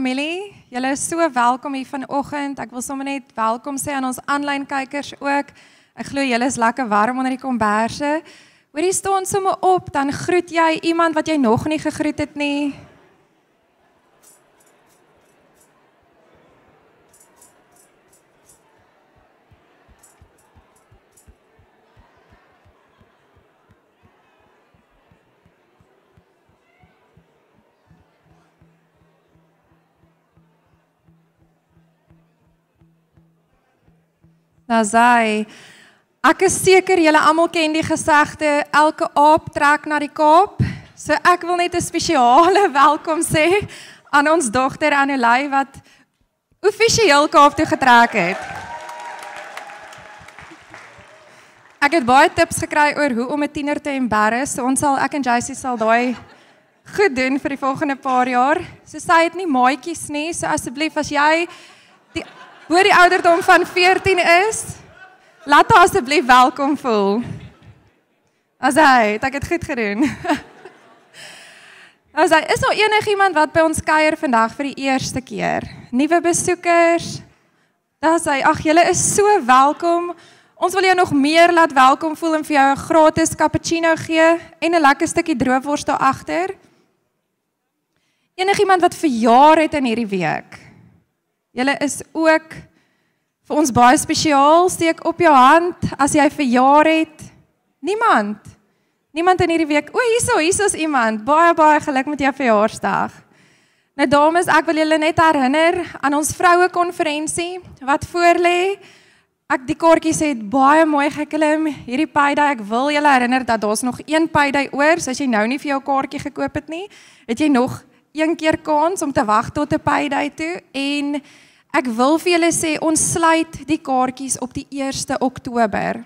Familie. Julle is so welkom hier vanoggend. Ek wil sommer net welkom sê aan ons aanlyn kykers ook. Ek glo julle is lekker warm onder die komberse. Hoorie staan sommer op, dan groet jy iemand wat jy nog nie gegroet het nie. Nazai. Ek is seker julle almal ken die gesegde elke aap trek na die Kaap. So ek wil net 'n spesiale welkom sê aan ons dogter Annelie wat offisieel Kaap toe getrek het. Ek het baie tips gekry oor hoe om 'n tiener te embarrass. So ons sal ek en Jacy sal daai goed doen vir die volgende paar jaar. So sy het nie maatjies nie. So asseblief as jy hoor die ouderdom van 14 is, laat haar asseblief welkom voel. As hy, het ek dit goed gedoen. As hy is daar enigiemand wat by ons kuier vandag vir die eerste keer? Nuwe besoekers? Daar's hy. Ag, julle is so welkom. Ons wil jou nog meer laat welkom voel en vir jou 'n gratis cappuccino gee en 'n lekker stukkie droogwors daar agter. Enigiemand wat verjaar het in hierdie week? Julle is ook vir ons baie spesiaal. Steek op jou hand as jy verjaar het. Niemand. Niemand in hierdie week. O, hierso, hierso's iemand. Baie baie geluk met jou verjaarsdag. Nou dames, ek wil julle net herinner aan ons vroue konferensie wat voorlê. Ek die kaartjies het baie mooi geklim. Hierdie payday, ek wil julle herinner dat daar's nog een payday oor. So as jy nou nie vir jou kaartjie gekoop het nie, het jy nog een keer kans om te wag tot 'n payday toe en ek wil vir julle sê ons sluit die kaartjies op die 1ste Oktober.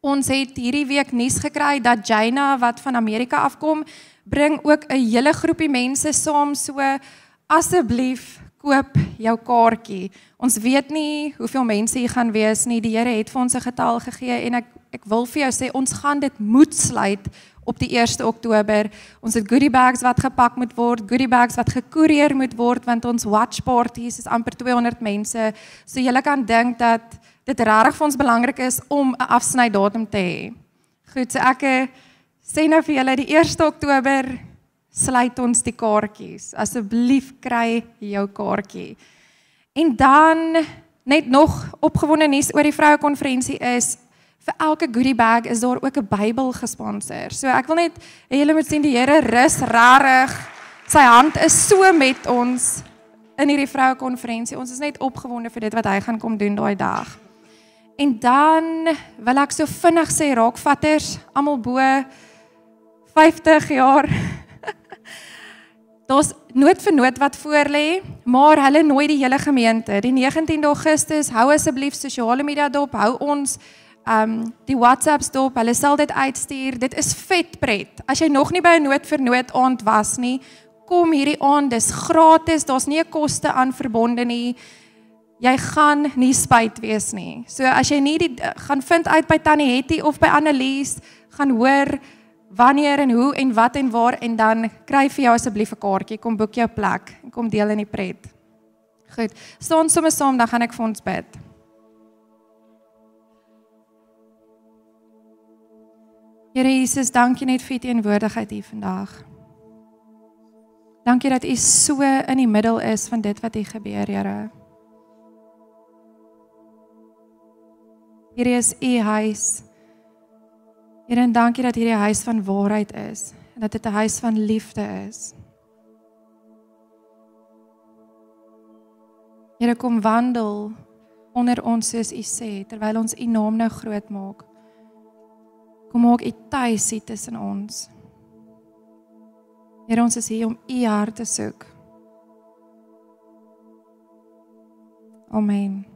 Ons het hierdie week nuus gekry dat Jaina wat van Amerika afkom, bring ook 'n hele groepie mense saam so asseblief koop jou kaartjie. Ons weet nie hoeveel mense hier gaan wees nie. Die Here het vir ons 'n getal gegee en ek ek wil vir jou sê ons gaan dit moet sluit op die 1ste Oktober. Ons het goodie bags wat gepak moet word, goodie bags wat gekoerier moet word want ons watch parties is amper 200 mense. So julle kan dink dat dit regtig vir ons belangrik is om 'n afsnydatum te hê. Goed, so ek eh, sê nou vir julle die 1ste Oktober sluit ons die kaartjies. Asseblief kry jou kaartjie. En dan net nog opgewonde nuus oor die vroue konferensie is vir elke goodie bag is daar ook 'n Bybel gesponsor. So ek wil net julle moet sien die Here rus rarig. Sy hand is so met ons in hierdie vroue konferensie. Ons is net opgewonde vir dit wat hy gaan kom doen daai dag. En dan wil ek so vinnig sê raakvatters, almal bo 50 jaar. Daar's nood vir nood wat voor lê, maar hulle nooi die hele gemeente. Die 19de Augustus, hou asseblief sosiale media dop, hou ons um die WhatsApps dop, hulle sal dit uitstuur. Dit is vet pret. As jy nog nie by 'n nood vir nood aand was nie, kom hierdie aand, dis gratis. Daar's nie 'n koste aan verbonde nie. Jy gaan nie spyt wees nie. So as jy nie die gaan vind uit by Tannie Hetty of by Annelies, gaan hoor wanneer en hoe en wat en waar en dan kry vir jou asseblief 'n kaartjie, kom boek jou plek en kom deel in die pret. Goed. Staan sommer saam, dan gaan ek vir ons bid. Here Jesus, dankie net vir u teenwoordigheid hier vandag. Dankie dat u so in die middel is van dit wat hier gebeur, Here. Hier is u huis. Here, en dankie dat hierdie huis van waarheid is en dat dit 'n huis van liefde is. Here, kom wandel onder ons soos u sê terwyl ons u naam nou groot maak. Kom maak U tuis hier tussen ons. Here ons is hier om U hart te soek. Amen.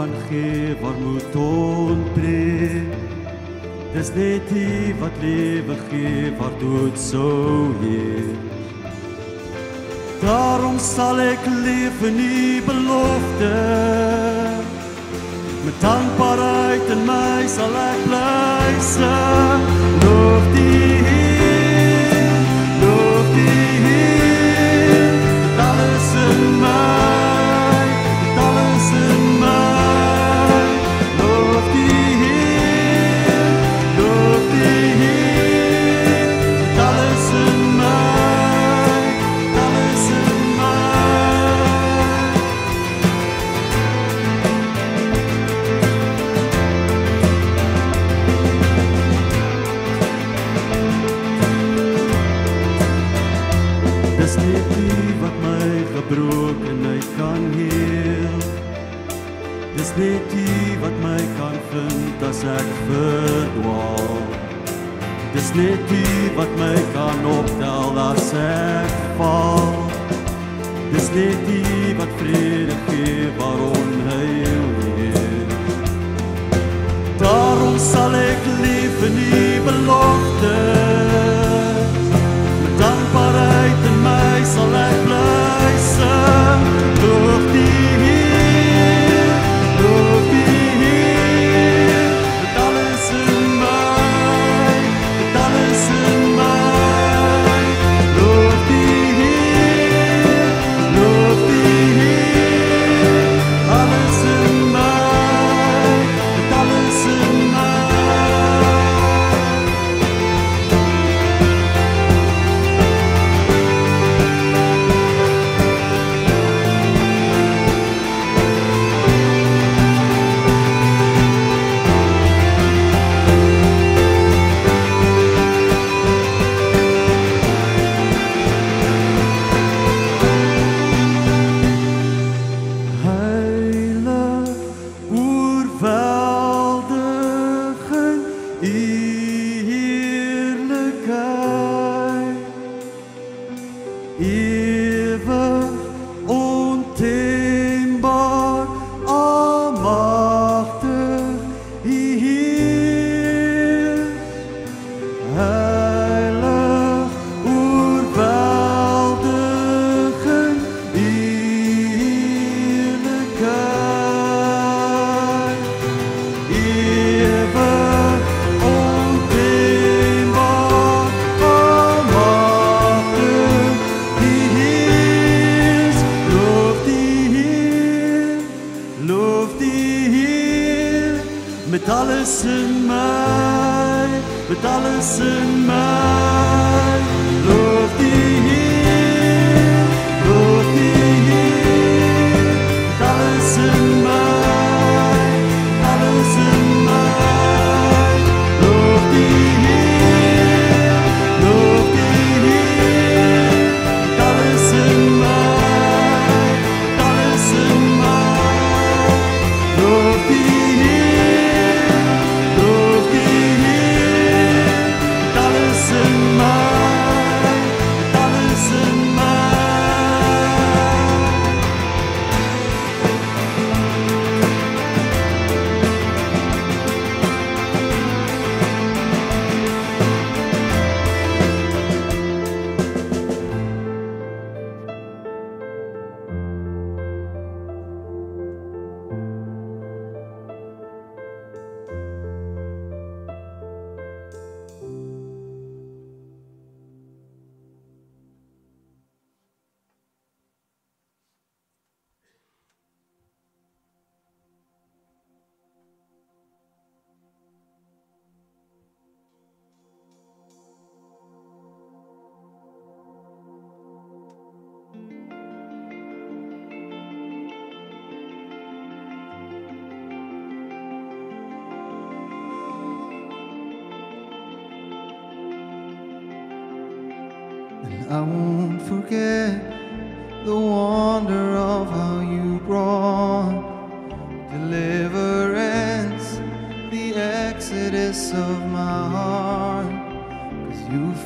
kan gee waar moet onttree. Dis net U wat lewe gee waar dood sou heer. Daarom sal ek leef in U belofte. Met dankbaarheid in my sal ek bly sing. kan heel. Dis net U wat my kan vind as ek verdwaal. Dis net U wat my kan optel as ek val Dis net U wat vrede gee waar onheil heer Daarom sal ek leef in U belofte. Met dankbaarheid in my sal ek bly. look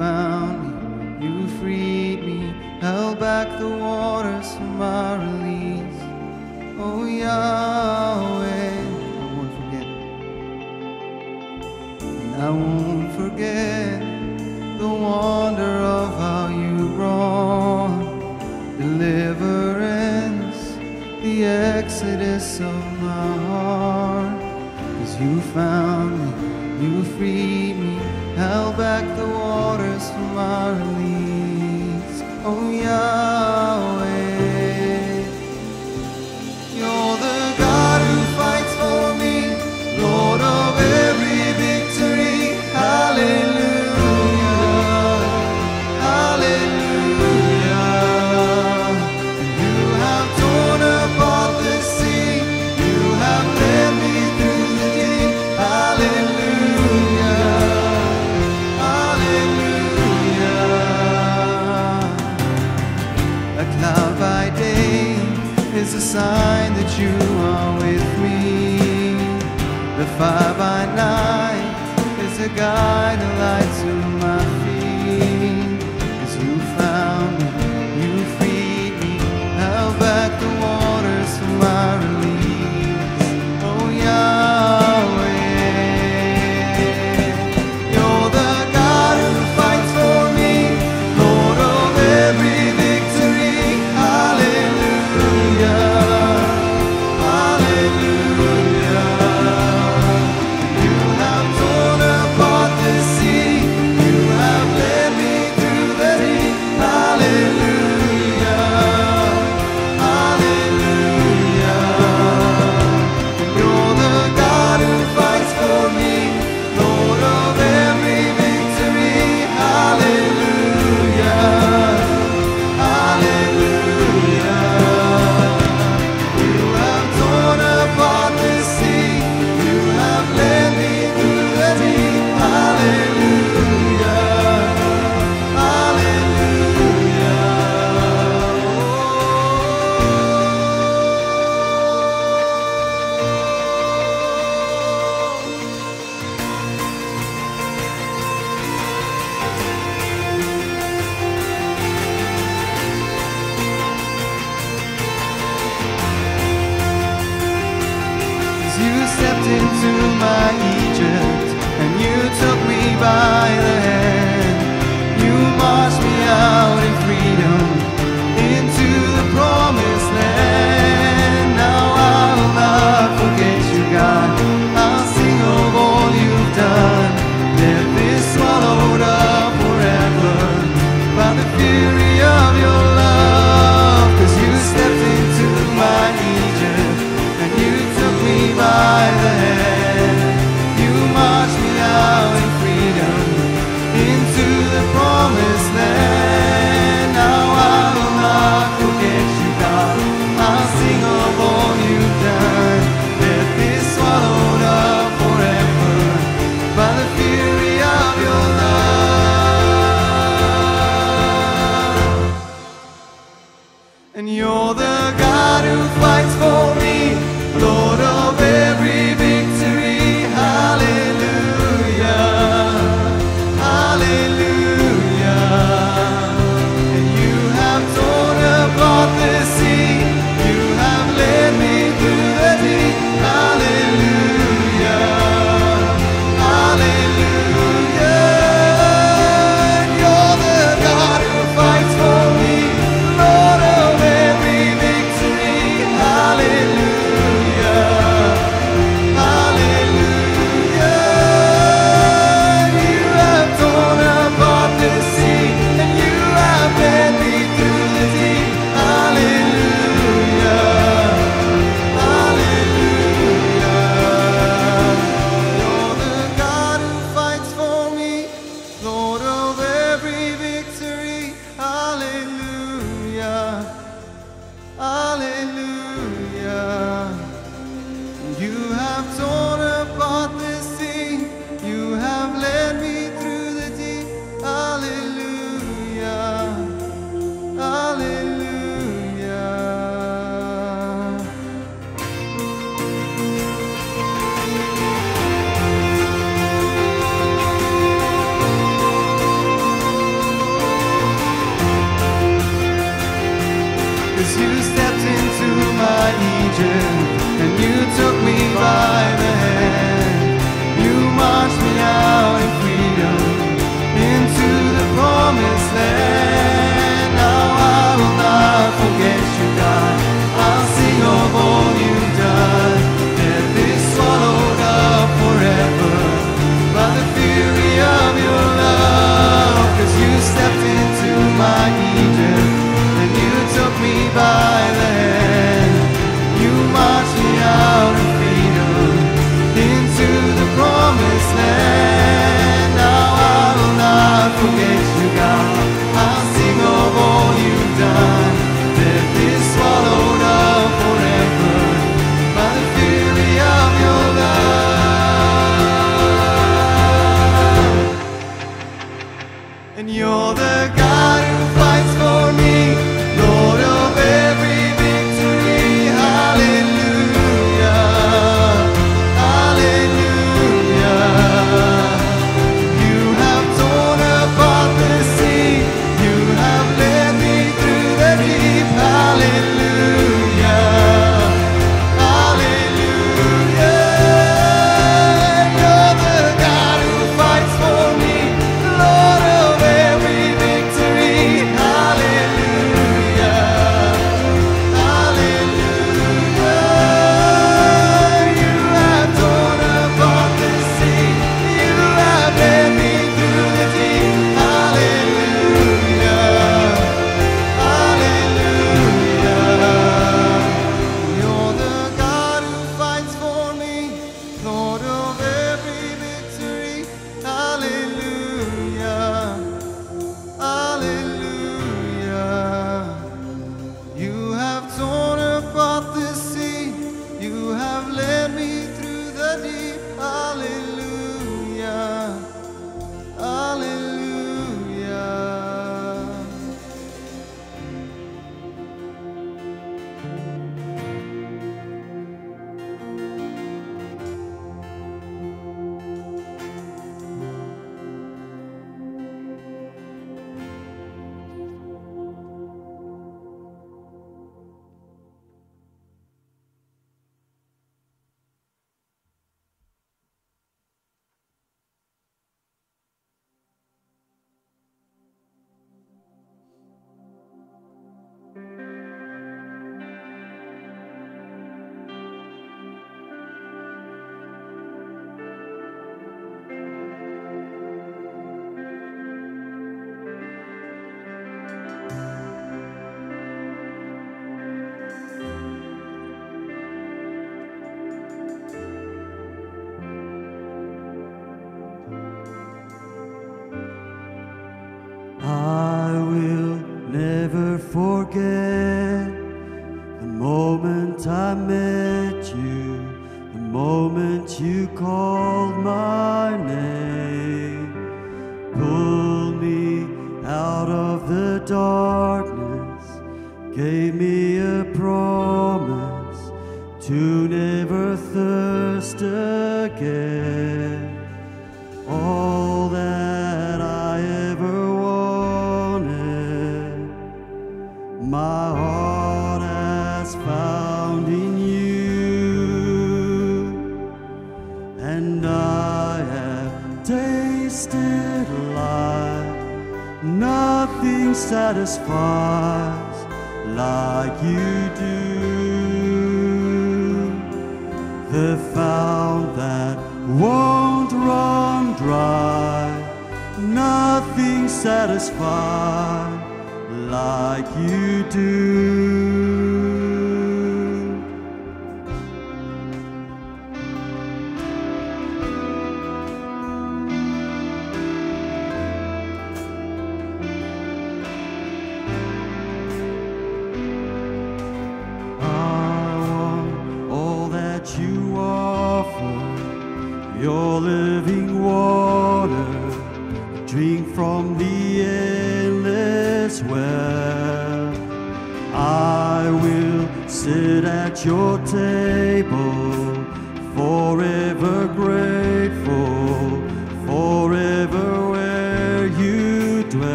found me, you freed me, held back the waters for my release. Oh Yahweh, I won't forget. And I won't forget the wonder of how you brought deliverance, the exodus of my heart. Cause you found me, you freed me, held back the waters our leads. Oh, yeah.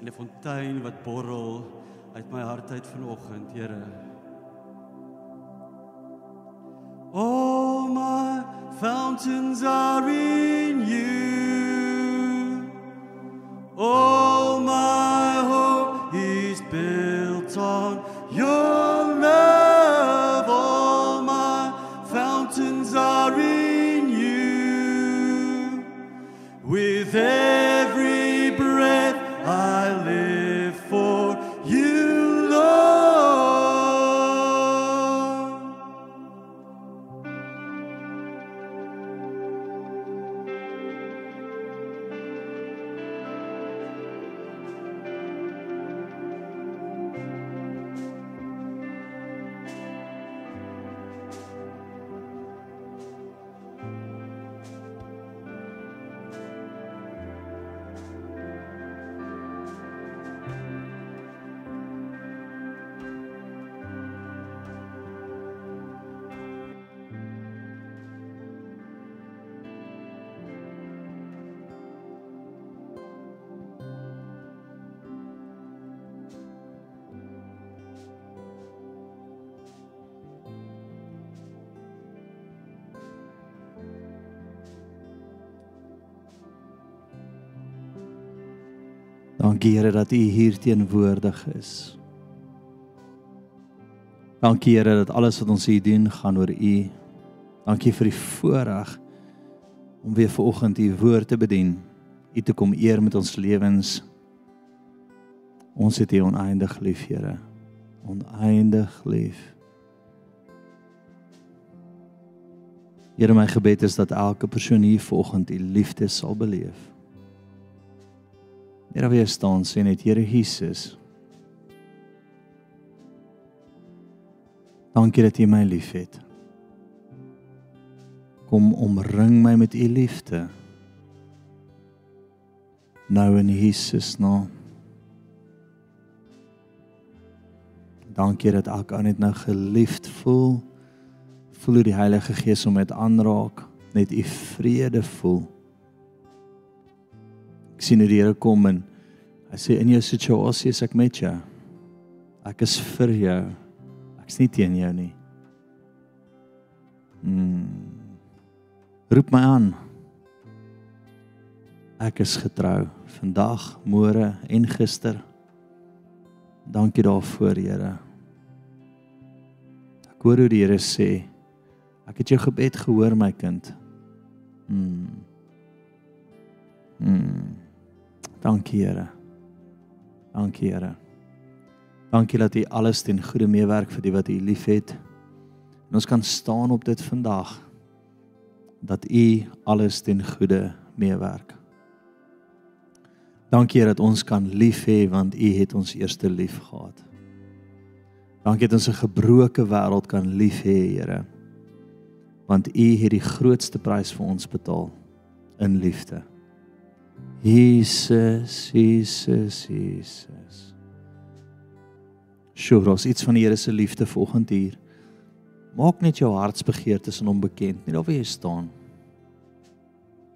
En 'n fontein wat borrel uit my hart uit vanoggend, Here. All my fountains are in you. All my hope is built on your love. All my fountains are in you. With every Dankie Here dat U hier teenwoordig is. Dankie Here dat alles wat ons hier doen gaan oor U. Dankie vir die voorreg om weer vanoggend U woord te bedien. U te kom eer met ons lewens. Ons het U oneindig lief, Here. Oneindig lief. Here my gebed is dat elke persoon hier vanoggend U liefde sal beleef. Here weer staan sê net Here Jesus. Dankie dat U my liefhet. Kom omring my met U liefde. Nou in Jesus naam. Dankie dat ek aan net nou geliefd voel. Voel hoe die Heilige Gees hom met aanraak, net U vrede voel. Ek sien hoe die Here kom en hy sê in jou situasie is ek met jou. Ek is vir jou. Ek's nie teen jou nie. Hmm. Roep my aan. Ek is getrou vandag, môre en gister. Dankie daarvoor, Here. Ek hoor hoe die Here sê, ek het jou gebed gehoor, my kind. Hmm. Hmm. Dankie Here. Dankie Here. Dankie dat U alles ten goeie meewerk vir die wat U liefhet. En ons kan staan op dit vandag dat U alles ten goeie meewerk. Dankie dat ons kan lief hê want U het ons eerste lief gehad. Dankie dat ons 'n gebroke wêreld kan lief hê, Here. Want U het die grootste prys vir ons betaal in liefde. Jesus, Jesus, Jesus. Sjoe, ons iets van die Here se liefde vanoggend hier. Maak net jou hartsbegeertes aan hom bekend, net daar waar jy staan.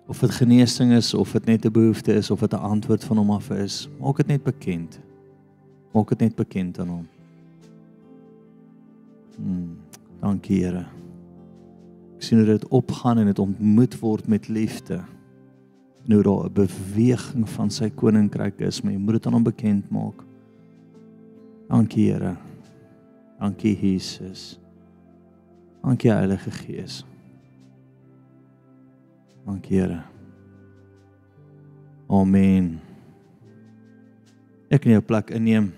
Of dit genesing is of dit net 'n behoefte is of dit 'n antwoord van hom af is, maak dit net bekend. Maak dit net bekend aan hom. Hmm, dankie Here. Ek sien hoe dit opgaan en dit ontmoet word met liefde. Hoe daar 'n beweging van sy koninkryk is, maar jy moet dit aan hom bekend maak. Dankie Here. Dankie Jesus. Dankie Heilige Gees. Dankie Here. Amen. Ek kan jou plek inneem.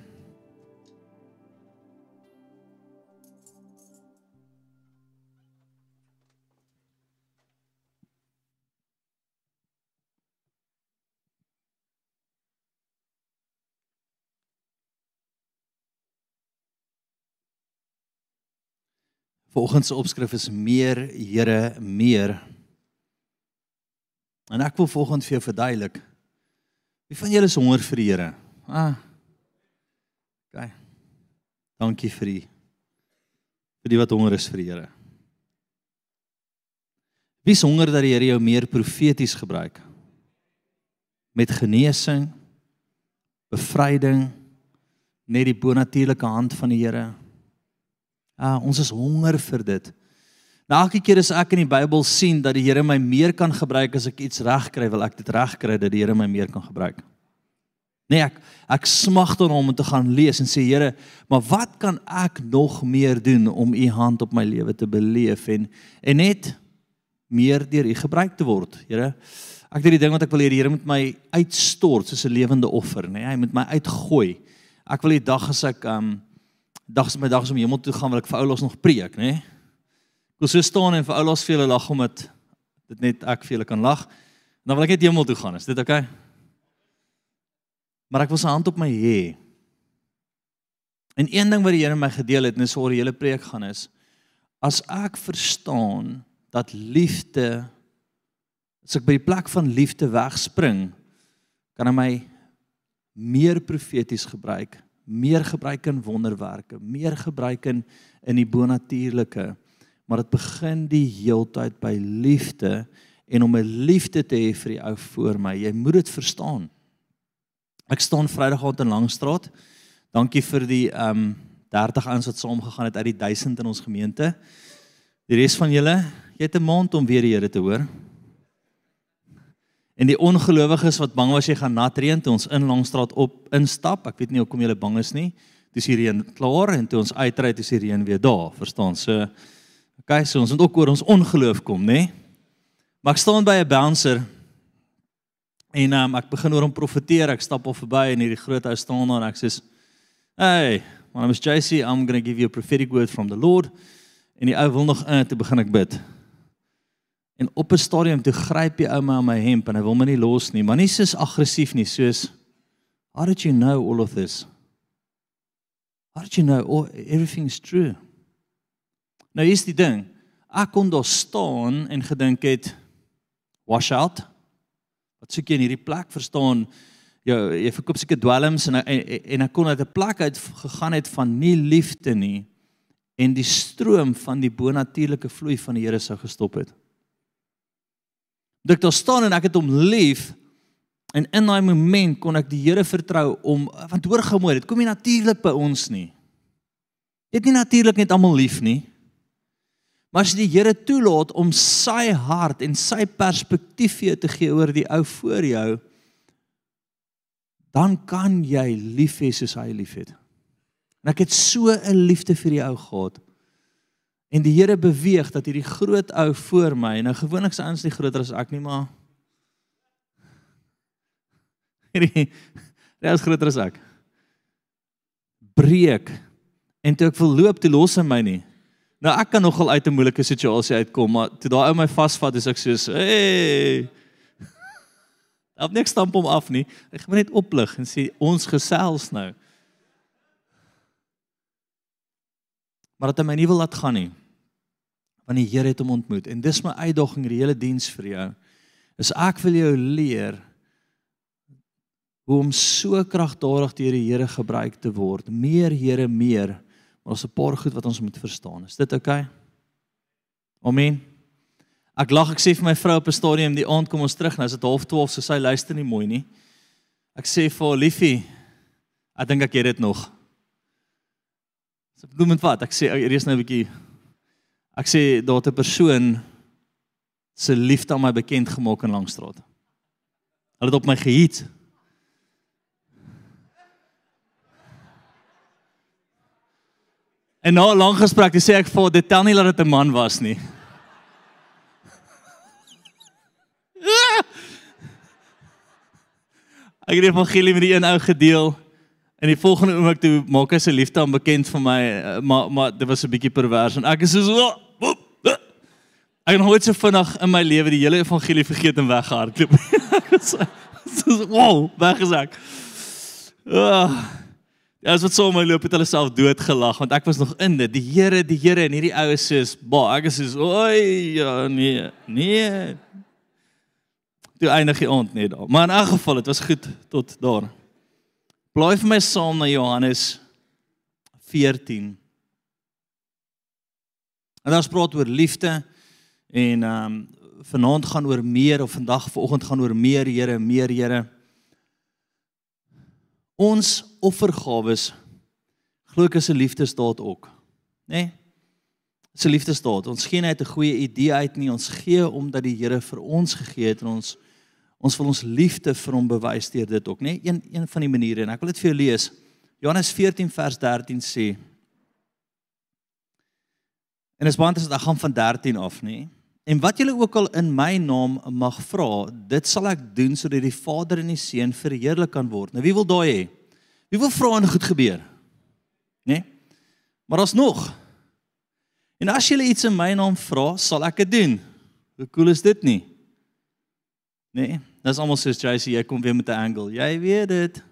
Vanoggend se opskrif is meer Here meer. En ek wil vanoggend vir jou verduidelik. Wie van julle is honger vir die Here? Ah. OK. Dankie vir die vir die wat honger is vir die Here. Wie is honger dat die Here jou meer profeties gebruik? Met genesing, bevryding, net die bonatuurlike hand van die Here. Ah, ons is honger vir dit. Nou elke keer as ek in die Bybel sien dat die Here my meer kan gebruik as ek iets regkry, wil ek dit regkry dat die Here my meer kan gebruik. Nee, ek ek smag dan om te gaan lees en sê Here, maar wat kan ek nog meer doen om u hand op my lewe te beleef en en net meer deur u gebruik te word, Here? Ek het die ding wat ek wil hê die Here moet my uitstort soos 'n lewende offer, nê? Nee, hy moet my uitgooi. Ek wil die dag as ek um dag is my dag is om hemel toe gaan wil ek vir oulos nog preek, nê? Nee? Ek wil so staan en vir oulos vir hulle lag om dit dit net ek vir julle kan lag. Dan wil ek net hemel toe gaan. Is dit oukei? Okay? Maar ek wil sy hand op my hê. En een ding wat die Here my gedeel het en dis oor die hele preek gaan is as ek verstaan dat liefde as ek by die plek van liefde wegspring, kan hy my meer profeties gebruik meer gebruik in wonderwerke, meer gebruik in in die bonatuurlike. Maar dit begin die heeltyd by liefde en om 'n liefde te hê vir die ou voor my. Jy moet dit verstaan. Ek staan Vrydag aand in Langstraat. Dankie vir die ehm um, 30 ouens wat saam gegaan het uit die 1000 in ons gemeente. Die res van julle, jy het 'n maand om weer die Here te hoor. En die ongelowiges wat bang was jy gaan nat reën toe ons in Langstraat op instap. Ek weet nie hoekom julle bang is nie. Dis hier reën klaar en toe ons uitry het is die reën weer daar, verstaan? So okay, so ons moet ook oor ons ongeloof kom, nê? Maar ek staan by 'n bouncer en um, ek begin oor hom profeteer. Ek stap op verby en hierdie groot ou staan daar en ek sê: "Hey, my name is JC. I'm going to give you a prophetic word from the Lord." En die ou wil nog in te begin ek bid. En op 'n stadium toe gryp die ou my aan my hemp en hy wil my nie los nie, maar nie soos aggressief nie, soos How did you know all of this? How did you know all, everything is true? Nou is die ding, ek kon daar staan en gedink het wash out. Wat soek jy in hierdie plek verstaan? Jy jy verkoop seker dwelms en, en ek kon uit 'n plek uit gegaan het van nie liefde nie en die stroom van die bonatuurlike vloei van die Here sou gestop het dat ek daar staan en ek het hom lief en in daai oomblik kon ek die Here vertrou om want hoor gou mooi dit kom nie natuurlik by ons nie. Dit nie natuurlik net almal lief nie. Maar as die Here toelaat om sy hart en sy perspektief vir jou te gee oor die ou voor jou dan kan jy lief hê soos hy liefhet. En ek het so 'n liefde vir die ou gehad En die Here beweeg dat hierdie groot ou voor my, nou gewoonlik se ouens nie groter as ek nie, maar hierdie hy is groter as ek. Breek. En toe ek wil loop, toe los hy my nie. Nou ek kan nogal uit 'n moeilike situasie uitkom, maar toe daai ou my vasvat, is ek soos, "Hey!" Op niks stamp hom af nie. Ek gaan net oplig en sê ons gesels nou. Maar dat hy my nie wil laat gaan nie. Want die Here het hom ontmoet en dis my uitdaging die hele diens vir jou. Is ek wil jou leer hoe om so kragtadig deur die Here gebruik te word. Meer Here, meer. Maar ons 'n paar goed wat ons moet verstaan. Is dit oukei? Okay? Amen. Ek lag ek sê vir my vrou op 'n stadium die aand kom ons terug nou is dit 12:30 so sy luister nie mooi nie. Ek sê vir haar liefie, ek dink ek het dit nog. So met wat? Ek sê eers nou 'n bietjie ek sê daar 'n persoon se liefde aan my bekend gemaak in Langstraat. Hulle het op my gehiet. En na 'n lang gesprek, sê ek vir dit tel nie dat dit 'n man was nie. Ek het die evangelie met die een ou gedeel. En die volgende oomblik toe maak hy sy liefde aan bekend vir my, eh, maar maar dit was 'n bietjie pervers en ek is so oh, woep, uh. Ek het nooit so vinnig in my lewe die hele evangelie vergeet en weggehardloop. Ek so, so wow, weggesak. Uh, ja, as wat so my loop het hulle self dood gelag want ek was nog in dit. Die Here, die Here en hierdie oues sê, "Ba, ek is so, oi, ja, nee, nee." Toe eindig die aand net daar. Maar in elk geval, dit was goed tot daar. Blaai vir my saam na Johannes 14. En daar spraak oor liefde en ehm um, vanaand gaan oor meer of vandag vanoggend gaan oor meer Here, meer Here. Ons offergawes glo ek is 'n liefdesdaad ook. Né? Nee? Dis 'n liefdesdaad. Ons gee net 'n goeie idee uit nie. Ons gee omdat die Here vir ons gegee het en ons ons wil ons liefde vir hom bewys deur dit ook, né? Nee? Een een van die maniere en ek wil dit vir jou lees. Johannes 14 vers 13 sê En as want as dit gaan van 13 af, nê? Nee? En wat julle ook al in my naam mag vra, dit sal ek doen sodat die Vader en die Seun verheerlik kan word. Nou wie wil daai hê? Wie wil vra en goed gebeur? Né? Nee? Maar alsnog. En as julle iets in my naam vra, sal ek dit doen. Hoe cool is dit nie? Nee? Dis almal soos JC, jy kom weer met 'n angle. Jy weet dit.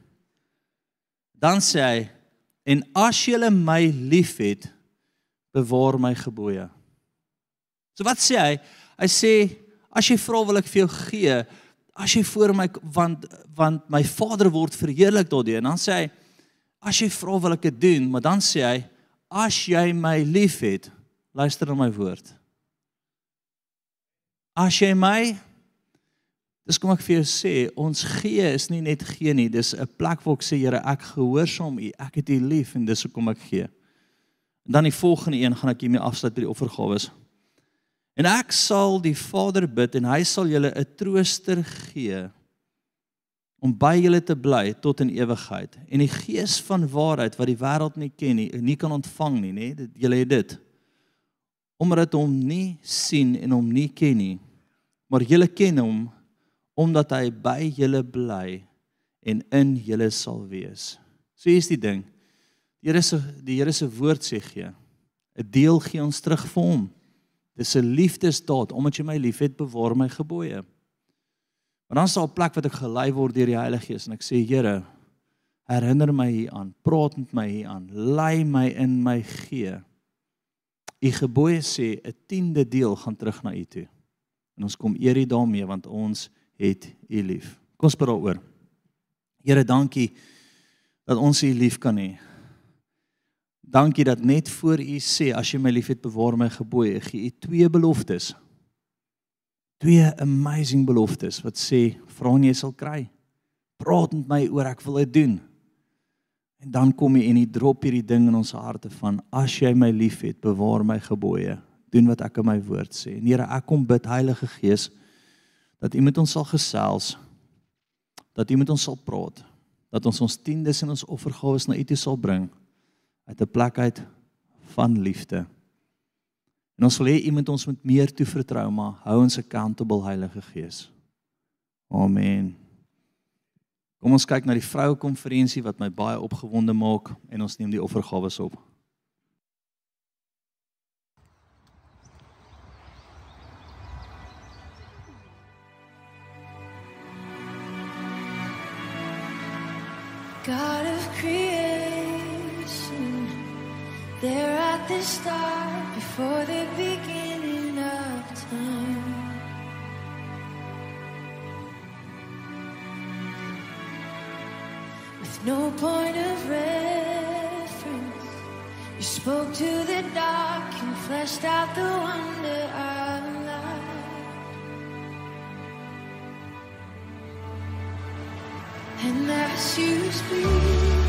Dan sê hy, en as julle my liefhet, bewaar my gebooie. So wat sê hy? Hy sê as jy vra wil ek vir jou gee, as jy voor my want want my Vader word verheerlik daardeur. En dan sê hy as jy vra wil ek dit doen, maar dan sê hy as jy my liefhet, luister na my woord. As jy my Dis kom ek vir jou sê, ons gee is nie net gee nie, dis 'n plek waar ek sê Here, ek gehoorsaam U, ek het U lief en dis hoekom ek gee. En dan die volgende een gaan ek hiermee afsluit by die offergawes. En ek sal die Vader bid en hy sal julle 'n trooster gee om by julle te bly tot in ewigheid. En die Gees van waarheid wat die wêreld nie ken nie, nie kan ontvang nie, nê? Dit julle het dit. Omdat hom nie sien en hom nie ken nie. Maar julle ken hom omdat hy by julle bly en in julle sal wees. So hier's die ding. Die Here se die Here se woord sê gee. 'n Deel gee ons terug vir hom. Dis 'n liefdesdaad omdat jy my liefhet, bewaar my gebooie. Maar dan daar 'n plek wat ek gelei word deur die Heilige Gees en ek sê Here, herinner my hieraan, praat met my hieraan, lei my in my gee. U gebooie sê 'n tiende deel gaan terug na U toe. En ons kom eer U daarmee want ons het U lief. Kom ons bid daaroor. Here, dankie dat ons U lief kan hê. Dankie dat net voor U sê as jy my liefhet bewaar my gebooie, gee U twee beloftes. Twee amazing beloftes wat sê vra en jy sal kry. Praat met my oor ek wil dit doen. En dan kom jy en jy drop hierdie ding in ons harte van as jy my liefhet, bewaar my gebooie, doen wat ek in my woord sê. En Here, ek kom bid Heilige Gees dat U met ons sal gesels, dat U met ons sal praat, dat ons ons tiendes en ons offergawes na U toe sal bring uit 'n plek uit van liefde. En ons wil hê iemand ons met meer toe vertrou, maar hou ons accountable Heilige Gees. Amen. Kom ons kyk na die vroue konferensie wat my baie opgewonde maak en ons neem die offergawe op. God of creation There at the start, before the beginning of time. With no point of reference, you spoke to the dark and fleshed out the wonder of And as you speak.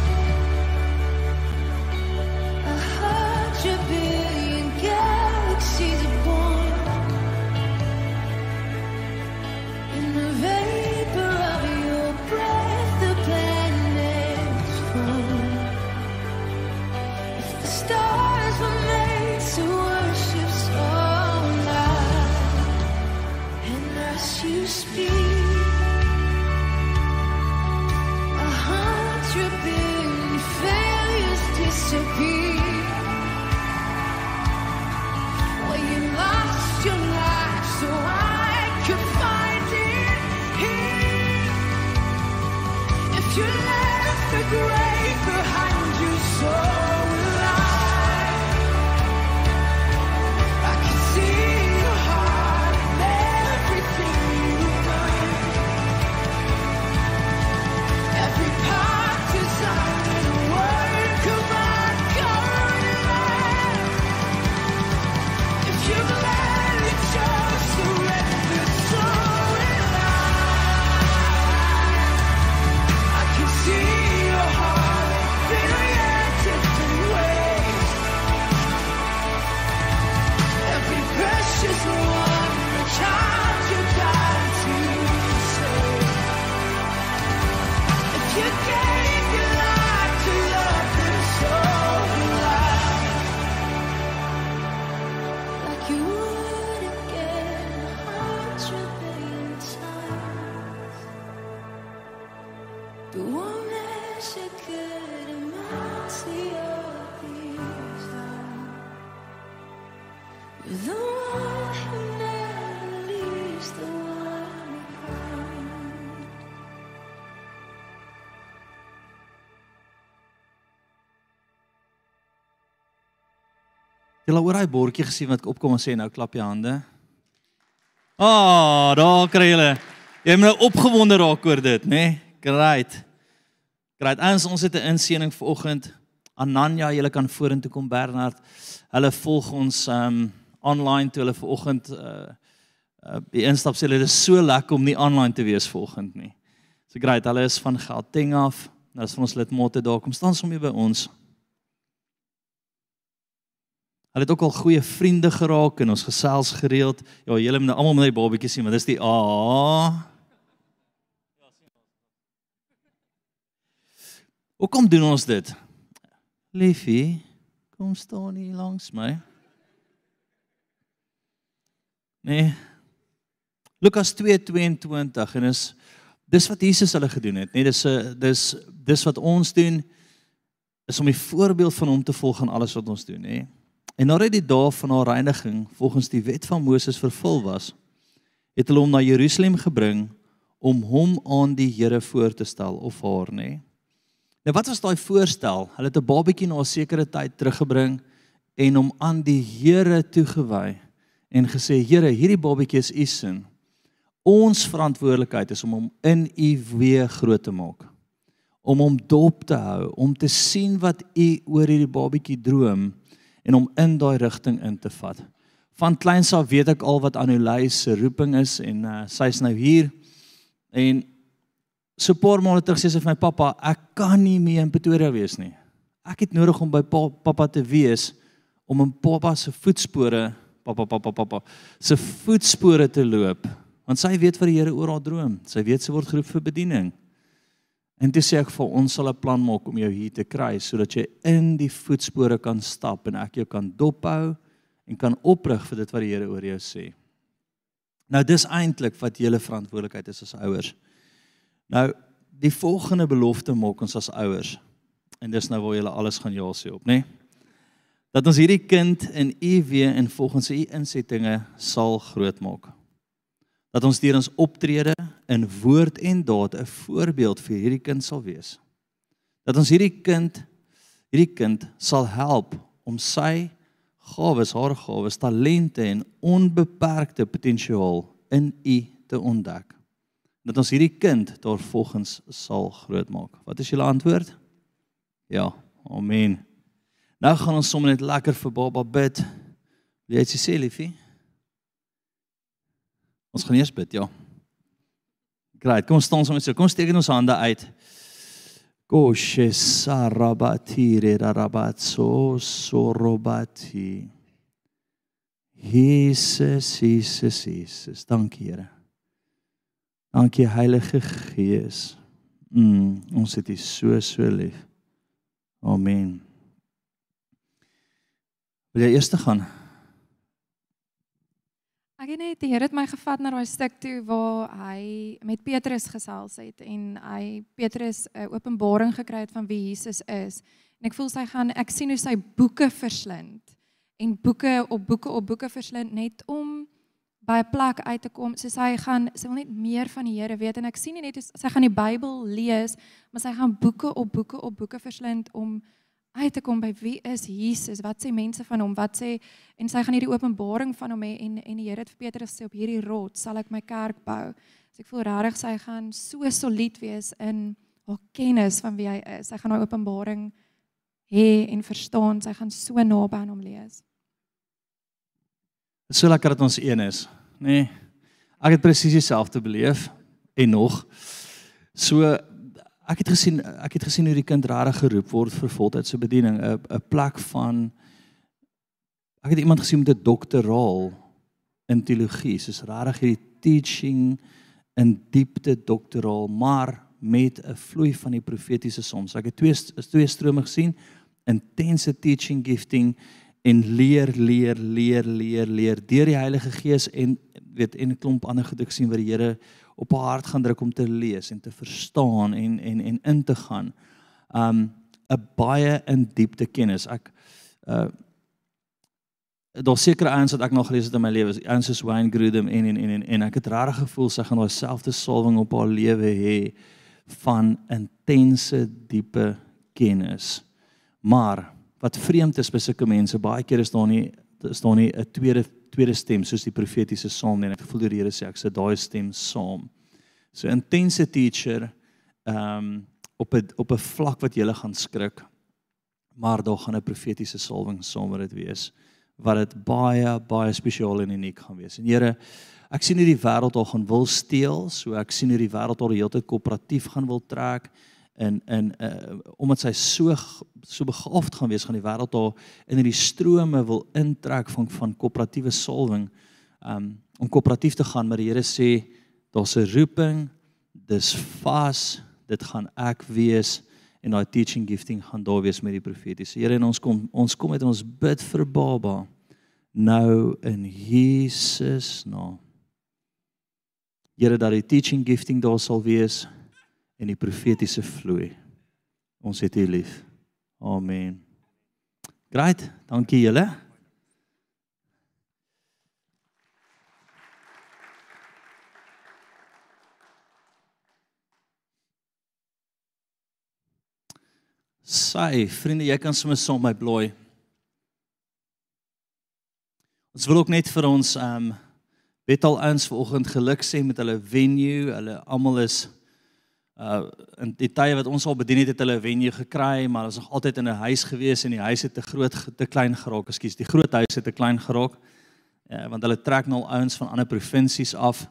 Jy al oor daai bordjie gesien wat opkom en sê nou klap jy hande. Ah, oh, daar kry julle. Jy moet nou opgewonde raak oor dit, né? Nee? Great. Great. Ons ons het 'n inseening vanoggend. Ananya, julle kan vorentoe kom Bernard. Hulle volg ons um online toe hulle vanoggend uh uh die instap sê hulle is so lekker om nie online te wees vanoggend nie. So great. Hulle is van Gauteng af. Nou is van ons lidmotte daar. Kom staan sommer by ons. Hulle het ook al goeie vriende geraak en ons gesels gereeld. Ja, julle moet nou almal my babatjie sien, want dis die A. Hoe kom doen ons dit? Liefie, kom staan hier langs my. Nee. Lukas 2:22 en is dis wat Jesus hulle gedoen het, nee, dis 'n dis dis wat ons doen is om die voorbeeld van hom te volg in alles wat ons doen, nê. Nee. En nadat die dae van haar reiniging volgens die wet van Moses vervul was, het hulle hom na Jerusalem gebring om hom aan die Here voor te stel of haar, nê. Nee. Nou wat was daai voorstel? Hulle het 'n babatjie na 'n sekere tyd teruggebring en hom aan die Here toegewy en gesê Here, hierdie babatjie is u sin. Ons verantwoordelikheid is om hom in u weë groot te maak. Om hom dop te hou, om te sien wat u oor hierdie babatjie droom en om in daai rigting in te vat. Van kleins af weet ek al wat Anulay se roeping is en uh, sy's nou hier en so 'n paar maande terug sê sy vir my pappa, ek kan nie meer in Pretoria wees nie. Ek het nodig om by pa, pappa te wees om in pappa se voetspore, pappa pappa pappa, se voetspore te loop, want sy weet wat die Here oor haar droom. Sy weet sy word geroep vir bediening. En dit sê ek vir ons sal 'n plan maak om jou hier te kry sodat jy in die voetspore kan stap en ek jou kan dophou en kan oprig vir dit wat die Here oor jou sê. Nou dis eintlik wat julle verantwoordelikheid is as ouers. Nou die volgende belofte maak ons as ouers. En dis nou waar julle alles gaan ja sê op, nê? Nee? Dat ons hierdie kind in u weë en volgens u insettinge sal grootmaak. Dat ons deur ons optrede in woord en daad 'n voorbeeld vir hierdie kind sal wees. Dat ons hierdie kind hierdie kind sal help om sy gawes, haar gawes, talente en onbeperkte potensiaal in u te ontdek dat ons hierdie kind daarvolgens sal grootmaak. Wat is julle antwoord? Ja, amen. Nou gaan ons sommer net lekker vir Baba bid. Wil jy iets sê, liefie? Ons gaan eers bid, ja. Great, kom staan sommer so. Kom steek ons hande uit. Koshe sarabati rarabatso sorobati. Jesus, Jesus, Jesus. Dankie, Here. Dankie Heilige Gees. Mm, ons het U so so lief. Amen. Wil jy eers te gaan? Ek het net die Here het my gevat na daai stuk toe waar hy met Petrus gesels het en hy Petrus 'n openbaring gekry het van wie Jesus is. En ek voel sy gaan ek sien hoe sy boeke verslind en boeke op boeke op boeke verslind net om by 'n plek uit te kom. So sy gaan sy wil net meer van die Here weet en ek sien nie net sy gaan die Bybel lees, maar sy gaan boeke op boeke op boeke verslind om uit te kom by wie is Jesus? Wat sê mense van hom? Wat sê en sy gaan hierdie openbaring van hom hê en en die Here het vir Petrus gesê op hierdie rots sal ek my kerk bou. So ek voel regtig sy gaan so solied wees in haar kennis van wie hy is. Sy gaan daai openbaring hê en verstaan. Sy gaan so naby aan hom lees. Dit is so lekker dat ons een is, nê? Nee, ek het presies dieselfde beleef en nog. So ek het gesien ek het gesien hoe die kind regtig geroep word vir voltydse bediening, 'n 'n plek van ek het iemand gesien met 'n doktoraal in teologie, soos regtig hierdie teaching in diepte doktoraal, maar met 'n vloei van die profetiese soms. Ek het twee twee strome gesien, intense teaching gifting en leer leer leer leer leer. Deur die Heilige Gees en weet en 'n klomp ander goed ek sien wat die Here op haar hart gaan druk om te lees en te verstaan en en en in te gaan. Um 'n baie in diepte kennis. Ek uh daar seker ouens wat ek nog gelees het in my lewe, ouens soos Wayne Grudem en en en en, en ek het regtig gevoel sy gaan daai selfde salwing op haar lewe hê van intense diepe kennis. Maar wat vreemd is by sulke mense, baie keer is daar nie is daar nie 'n tweede tweede stem soos die profetiese saam nie. Ek voel die Here sê ek sê daai stem saam. So intense teacher ehm um, op 'n op 'n vlak wat jy gaan skrik. Maar daar gaan 'n profetiese salwing saam met dit wees wat dit baie baie spesiaal en uniek gaan wees. En Here, ek sien hierdie wêreld al gaan wil steel, so ek sien hierdie wêreld al die hele tyd koöperatief gaan wil trek en en uh, omdat sy so so begaafd gaan wees gaan die wêreld daar in hierdie strome wil intrek van van koöperatiewe salwing um, om koöperatief te gaan. Maar die Here sê daar's 'n roeping dis vas dit gaan ek wees en daai teaching gifting gaan daar wees met die profetiese Here en ons kom ons kom met ons bid vir baba nou in Jesus naam. Here dat die teaching gifting daar sal wees en die profetiese vloei. Ons het U lief. Amen. Great, dankie julle. Sy, vriende, jy kan sommer saam my blooi. Ons wil ook net vir ons ehm um, Betal ouens vanoggend geluk sê met hulle venue. Hulle almal is uh in die tye wat ons al bedien het het hulle 'n venue gekry, maar ons nog altyd in 'n huis gewees en die huis het te groot te klein geraak. Ekskuus, die groot huis het te klein geraak. Ja, want hulle trek nou ouens van ander provinsies af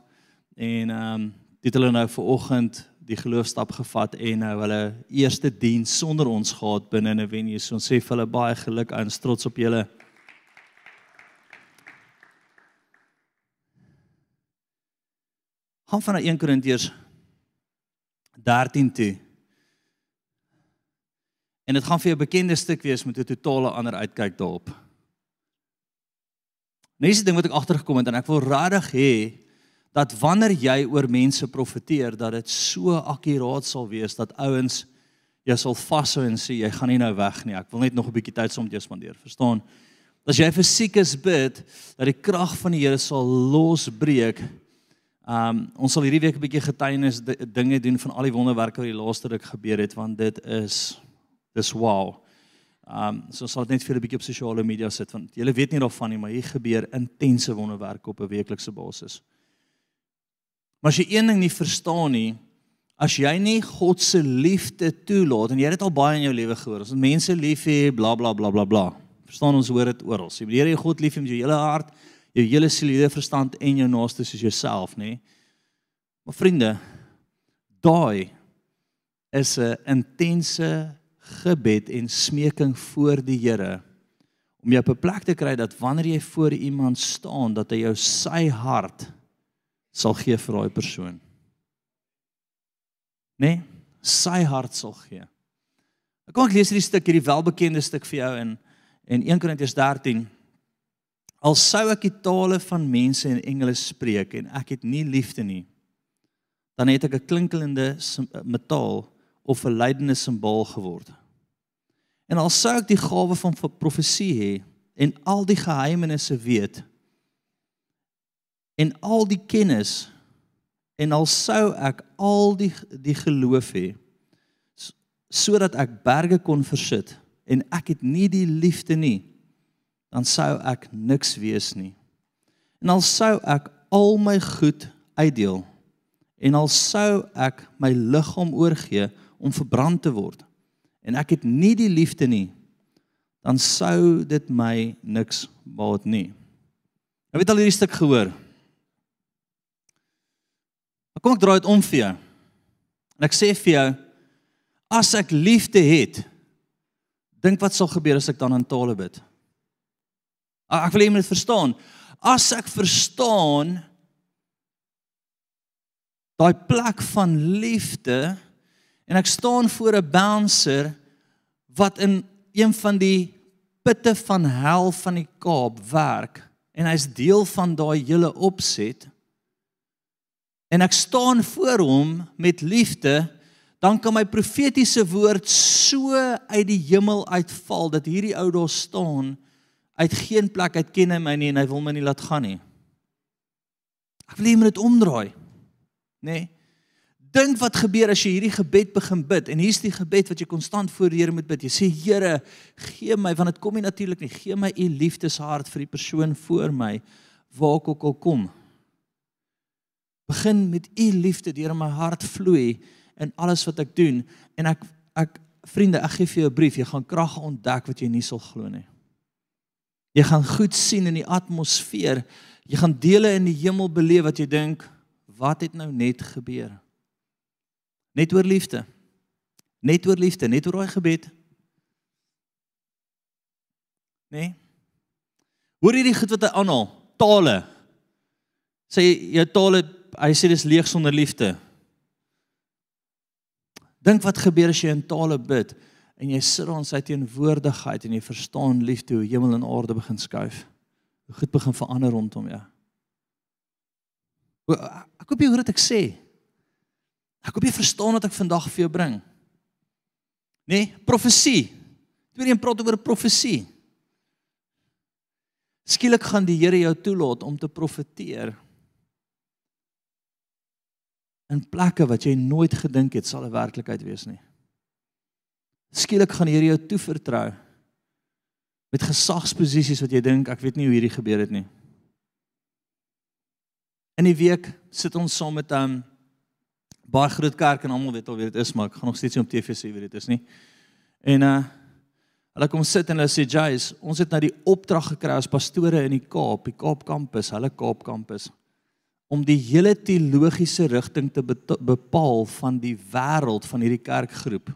en ehm um, dit hulle nou vir oggend die geloofstap gevat en nou hulle eerste diens sonder ons gehad binne in 'n venue. So ons sê vir hulle baie geluk aan trots op julle. Gaan van 1 Korintiërs 13 toe. En dit gaan vir jou 'n bekende stuk wees met 'n totale ander uitkyk daarop. Nes die ding wat ek agtergekom het en ek wil regtig hê dat wanneer jy oor mense profeteer dat dit so akkuraat sal wees dat ouens jy sal vashou en sê jy gaan nie nou weg nie. Ek wil net nog 'n bietjie tyd saam met jou spandeer. Verstaan? As jy vir siekes bid dat die krag van die Here sal losbreek Um ons sal hierdie week 'n bietjie getuienis dinge doen van al die wonderwerke wat die laaste ruk gebeur het want dit is dis wow. Um so sal dit net vir 'n bietjie op sosiale media sit want julle weet nie daarvan nie, maar hier gebeur intense wonderwerke op 'n weeklikse basis. Maar as jy een ding nie verstaan nie, as jy nie God se liefde toelaat en jy het dit al baie in jou lewe gehoor, as mense lief hê, bla bla bla bla bla. Verstaan ons hoor dit oral. Jy moet jy God lief hê met jou hele hart, jou hele siel, jou verstand en jou naaste soos jouself, nê? Maar vriende, daai is 'n intense gebed en smeking voor die Here om jou op 'n plek te kry dat wanneer jy voor iemand staan dat hy jou sy hart sal gee vir daai persoon. Né? Nee? Sy hart sal gee. Kom ek lees hierdie stuk, hierdie welbekende stuk vir jou in in 1 Korintiërs 13 Al sou ek die tale van mense en engele spreek en ek het nie liefde nie, dan het ek 'n klinkelende metaal of 'n lydende simbool geword. En al sou ek die gawe van profesie hê en al die geheimenisse weet en al die kennis en al sou ek al die die geloof hê sodat ek berge kon versit en ek het nie die liefde nie dan sou ek niks wees nie en al sou ek al my goed uitdeel en al sou ek my liggaam oorgee om verbrand te word en ek het nie die liefde nie dan sou dit my niks baat nie. Nou weet al hierdie stuk gehoor. Maar kom ek draai dit om vir jou. En ek sê vir jou as ek liefde het, dink wat sal gebeur as ek dan in tale bid. Ek wil hê jy moet verstaan. As ek verstaan daai plek van liefde en ek staan voor 'n bouncer wat in een van die putte van hel van die Kaap werk en hy's deel van daai hele opset en ek staan voor hom met liefde dan kan my profetiese woord so uit die hemel uitval dat hierdie ou daar staan uit geen plek uit ken hy my nie en hy wil my nie laat gaan nie ek wil hê jy moet dit omdraai nê nee? Dink wat gebeur as jy hierdie gebed begin bid en hier's die gebed wat jy konstant voor die Here moet bid. Jy sê Here, gee my want dit kom nie natuurlik nie. Gee my u liefdeshart vir die persoon voor my waar ek ook al kom. Begin met u liefde deur in my hart vloei in alles wat ek doen en ek ek vriende, ek gee vir jou 'n brief. Jy gaan krag ontdek wat jy nie sal glo nie. Jy gaan goed sien in die atmosfeer. Jy gaan dele in die hemel beleef wat jy dink, wat het nou net gebeur? Net oor liefde. Net oor liefde, net oor daai gebed. Nee. Hoor hierdie goed wat hy aanhaal, tale. Sê jou tale, hy sê dis leeg sonder liefde. Dink wat gebeur as jy in tale bid en jy sit ons uit teenwoordigheid en jy verstaan liefde hoe hemel en aarde begin skuif. Hoe goed begin verander rondom jou. Ek hoop jy hoor wat ek sê. Ek hoop jy verstaan wat ek vandag vir jou bring. Nee, profesie. Tweede een praat oor profesie. Skielik gaan die Here jou toelaat om te profeteer in plekke wat jy nooit gedink het sal 'n werklikheid wees nie. Skielik gaan die Here jou toevertrou met gesagsposisies wat jy dink ek weet nie hoe hierdie gebeur het nie. In die week sit ons saam met 'n um, baie groot kerk en almal weet al wie dit is, maar ek gaan nog steeds nie op TV sê wie dit is nie. En uh hulle kom sit en hulle sê Jays, ons het nou die opdrag gekry as pastore in die Kaap, die Kaap kampus, hulle Kaap kampus om die hele teologiese rigting te bepaal van die wêreld van hierdie kerkgroep.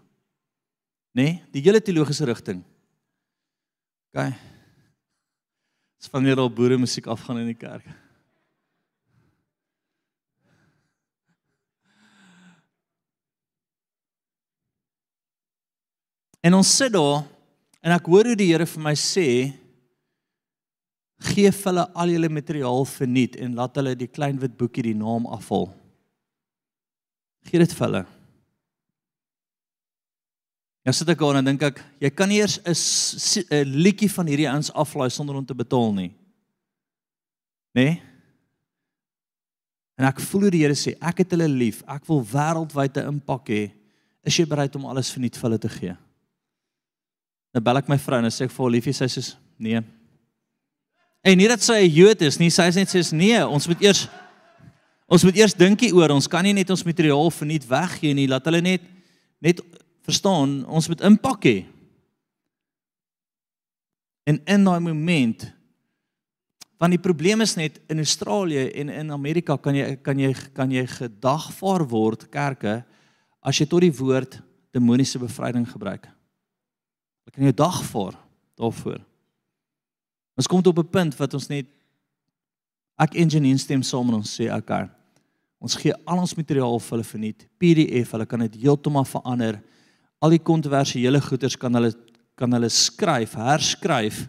Né? Nee? Die hele teologiese rigting. OK. Dis van hier al boere musiek afgaan in die kerk. En ons sit daar en ek hoor hoe die Here vir my sê gee hulle al julle materiaal verniet en laat hulle die klein wit boekie die naam afval. Gee dit vir hulle. Ja sit ek aan en dink ek jy kan nie eers 'n liedjie van hierdie ouens aflaai sonder om te betaal nie. Né? Nee? En ek voel die Here sê ek het hulle lief. Ek wil wêreldwyd 'n impak hê. Is jy bereid om alles verniet vir hulle te gee? Nou bel ek my vrou en sê ek vir haar liefie, sy sê nee. En nie dat sy 'n Jood is nie, sy sê net sê nee, ons moet eers ons moet eers dinkie oor, ons kan nie net ons materiaal verniet weggee nie, laat hulle net net verstaan, ons moet impak hê. En in daai oomblik want die probleem is net in Australië en in Amerika kan jy kan jy kan jy gedagvaar word kerke as jy tot die woord demoniese bevryding gebruik. Ek kan jou dag voor daarvoor. Ons kom tot op 'n punt wat ons net ek en Janine stem saam en ons sê okay. Ons gee al ons materiaal vir hulle verniet. PDF, hulle kan dit heeltemal verander. Al die kontroversiële goeters kan hulle kan hulle skryf, herskryf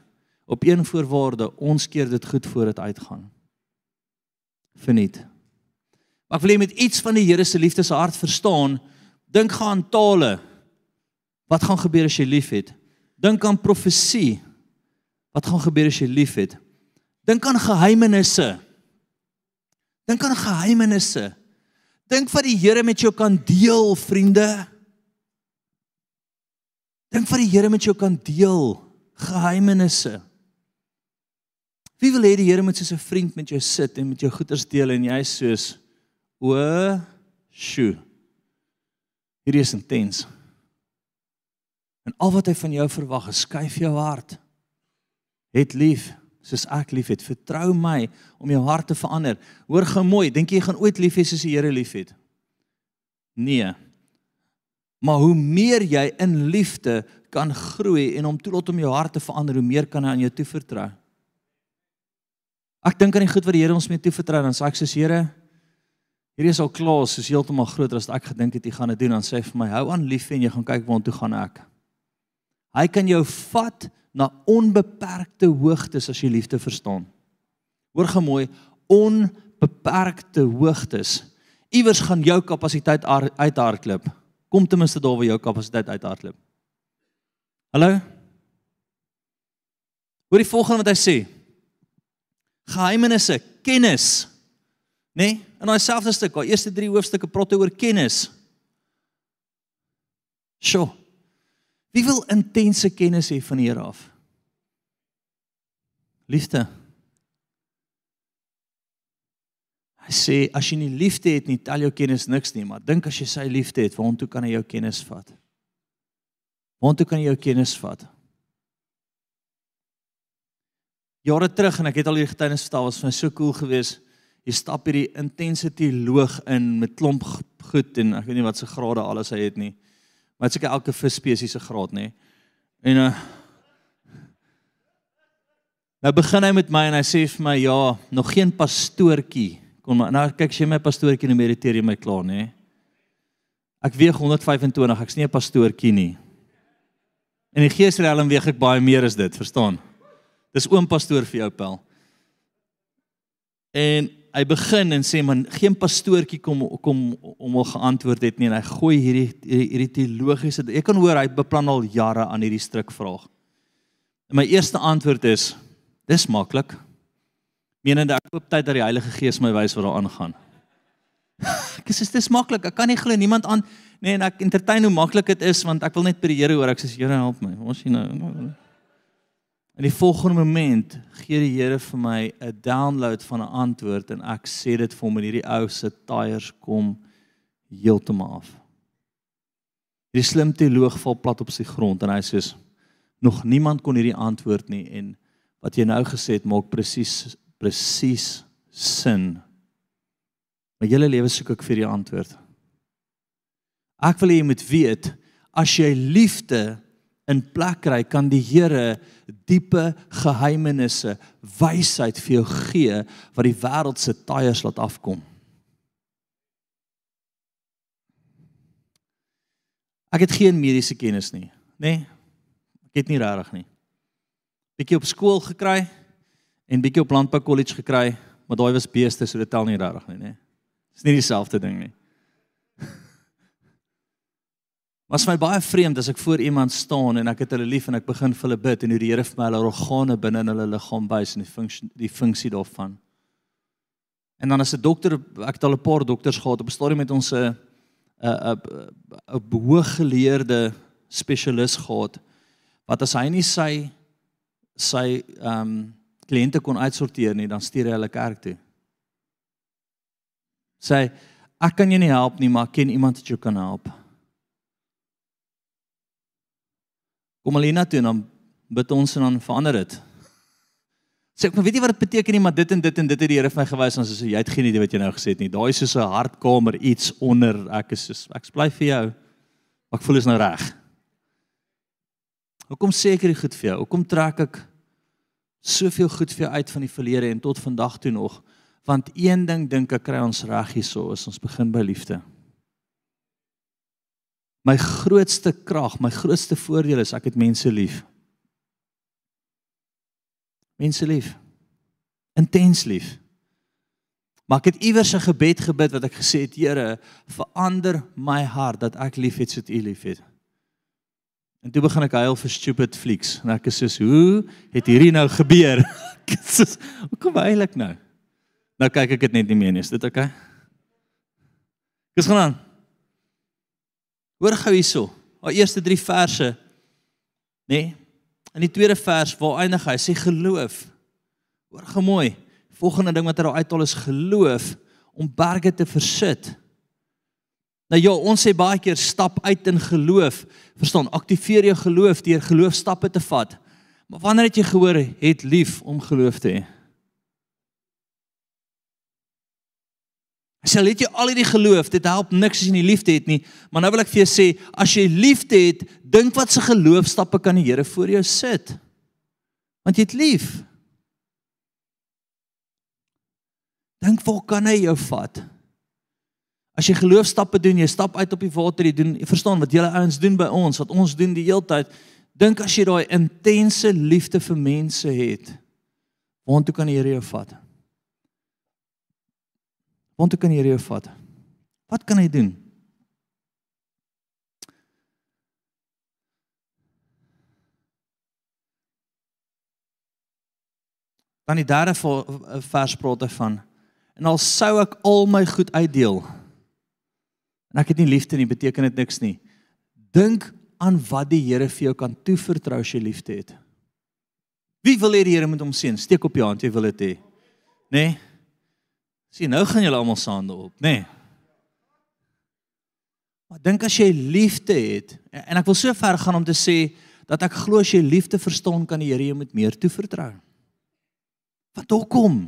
op een voorwaarde, ons keer dit goed voor dit uitgaan. Verniet. Maar ek wil jy met iets van die Here se liefde se hart verstaan. Dink gaan tale. Wat gaan gebeur as jy liefhet? Dink aan profesie. Wat gaan gebeur as jy liefhet? Dink aan geheimenisse. Dink aan geheimenisse. Dink wat die Here met jou kan deel, vriende. Dink wat die Here met jou kan deel, geheimenisse. Wie wil hê die Here moet soos 'n vriend met jou sit en met jou goeders deel en jy soos o, sjoe. Hierdie is intens. En al wat hy van jou verwag skuif jou hart. Het lief soos ek liefhet. Vertrou my om jou hart te verander. Hoor gou mooi, dink jy gaan ooit lief hê soos die Here liefhet? Nee. Maar hoe meer jy in liefde kan groei en hom toelaat om jou hart te verander, hoe meer kan hy aan jou toevertrou. Ek dink aan die goed wat die Here ons mee toevertrou dan sê ek soos Here, hierdie is al klaar, soos heeltemal groter as wat ek gedink het jy gaan dit doen. Dan sê hy vir my, hou aan lief en jy gaan kyk waartoe gaan ek. Hy kan jou vat na onbeperkte hoogtes as jy liefde verstaan. Hoor gou mooi, onbeperkte hoogtes. Iewers gaan jou kapasiteit uithardloop. Kom ten minste daar waar jou kapasiteit uithardloop. Hallo? Hoor die volgende wat hy sê. Geheimenisse, kennis. Nê? Nee? In daai selfde stuk, daai eerste 3 hoofstukke praat oor kennis. Sjoe. Wie wil intense kennis hê van die Here af? Liefde. Hy sê as jy nie liefde het nie, tel jou kennis niks nie, maar dink as jy sy liefde het, waartoe kan hy jou kennis vat? Waartoe kan jy jou kennis vat? Jare terug en ek het al hierdie getuienis vertel, was my so cool geweest. Jy stap hierdie intensity loog in met klomp goed en ek weet nie wat se grade alles hy het nie. Maar dit is seker elke vis spesies se graad nê. En uh Nou begin hy met my en hy sê vir my ja, nog geen pastoortjie kon maar nou kyk as jy my pastoortjie nou mediteer jy my klaar nê. Ek weeg 125, ek's nie 'n pastoortjie nie. In die geesrealm weeg ek baie meer as dit, verstaan? Dis oom pastoor vir jou pel. En hy begin en sê man geen pastoortjie kom kom om hom geantwoord het nie en hy gooi hierdie hierdie, hierdie teologiese ek kan hoor hy beplan al jare aan hierdie stryk vraag. En my eerste antwoord is dis maklik. Menende ek hoop tyd dat die Heilige Gees my wys wat daar aangaan. Ek sê dis maklik. Ek kan nie glo niemand aan nee en ek entertain hoe maklik dit is want ek wil net by die Here hoor. Ek sê Here help my. Ons sien nou. In die volgende moment gee die Here vir my 'n download van 'n antwoord en ek sê dit vir hom en hierdie ou se tyres kom heeltemal af. Die slim teoloog val plat op sy grond en hy sê nog niemand kon hierdie antwoord nie en wat jy nou gesê het maak presies presies sin. My hele lewe soek ek vir die antwoord. Ek wil hê jy moet weet as jy liefde in plek kry, kan die Here diepe geheimenisse, wysheid vir jou gee wat die wêreld se tyres laat afkom. Ek het geen mediese kennis nie, nê? Nee, ek het nie regtig nie. Bietjie op skool gekry en bietjie op landbou kollege gekry, maar daai was beeste, so dit tel nie regtig nie, nê? Dis nie dieselfde ding nie. Was my baie vreemd as ek voor iemand staan en ek het hulle lief en ek begin vir hulle bid en hoe die Here vir my hulle organe binne in hulle liggaam wys en die funksie die funksie daarvan. En dan as 'n dokter, ek het al 'n paar dokters gehad op 'n stadium met ons 'n 'n 'n hooggeleerde spesialis gehad wat as hy nie sy sy ehm um, kliënte kon uitsorteer nie, dan stuur hy hulle kerk toe. Sê ek kan jou nie help nie, maar ken iemand wat jou kan help. kom Alina toe en dan bid ons en dan verander dit. Sê ek, maar weet jy wat dit beteken nie, maar dit en dit en dit het die Here vir my gewys ons sê jy het geen idee wat jy nou gesê het nie. Daai is so 'n hartkamer iets onder ek is so ek bly vir jou. Ek voel is nou reg. Hoekom sê ek dit goed vir jou? Hoekom trek ek soveel goed vir jou uit van die verlede en tot vandag toe nog? Want een ding dink ek kry ons reg hierso is ons begin by liefde. My grootste krag, my grootste voordeel is ek het mense lief. Mense lief. Intens lief. Maar ek het iewers 'n gebed gebid wat ek gesê het, Here, verander my hart dat ek lief het soos U lief het. En toe begin ek huil vir stupid flieks en ek is soos, hoe het hierdie nou gebeur? Hoe kom hy eintlik nou? Nou kyk ek dit net nie meer nie. Is dit oukei? Okay? Dis gaan aan. Hoor gou hierso. Haar eerste 3 verse. Nê? Nee? In die tweede vers waar eindig hy sê geloof. Hoor gou mooi. Volgende ding wat hy daar uithaal is geloof om berge te versit. Nou ja, ons sê baie keer stap uit in geloof. Verstaan, aktiveer jou geloof deur geloofstappe te vat. Maar wanneer het jy gehoor het lief om geloof te hê? As jy het jy al hierdie geloof, dit help niks as jy nie liefde het nie. Maar nou wil ek vir jou sê, as jy liefde het, dink wat se geloofstappe kan die Here voor jou sit. Want jy het lief. Dink waar kan hy jou vat? As jy geloofstappe doen, jy stap uit op die water, jy doen, jy verstaan wat julle ouens doen by ons, wat ons doen die hele tyd. Dink as jy daai intense liefde vir mense het, waartoe kan die Here jou vat? Waartoe kan die Here jou vat? Wat kan hy doen? Dan die derde vers praat hy van en al sou ek al my goed uitdeel en ek het nie liefde nie beteken dit niks nie dink aan wat die Here vir jou kan toevertrou as jy liefde het wie wil hê die Here moet hom seën steek op jou hand jy wil dit hê nê nee? sien nou gaan julle almal saande op nê nee? maar dink as jy liefde het en ek wil so ver gaan om te sê dat ek glo as jy liefde verstaan kan die Here jou met meer toevertrou Wat hoekom?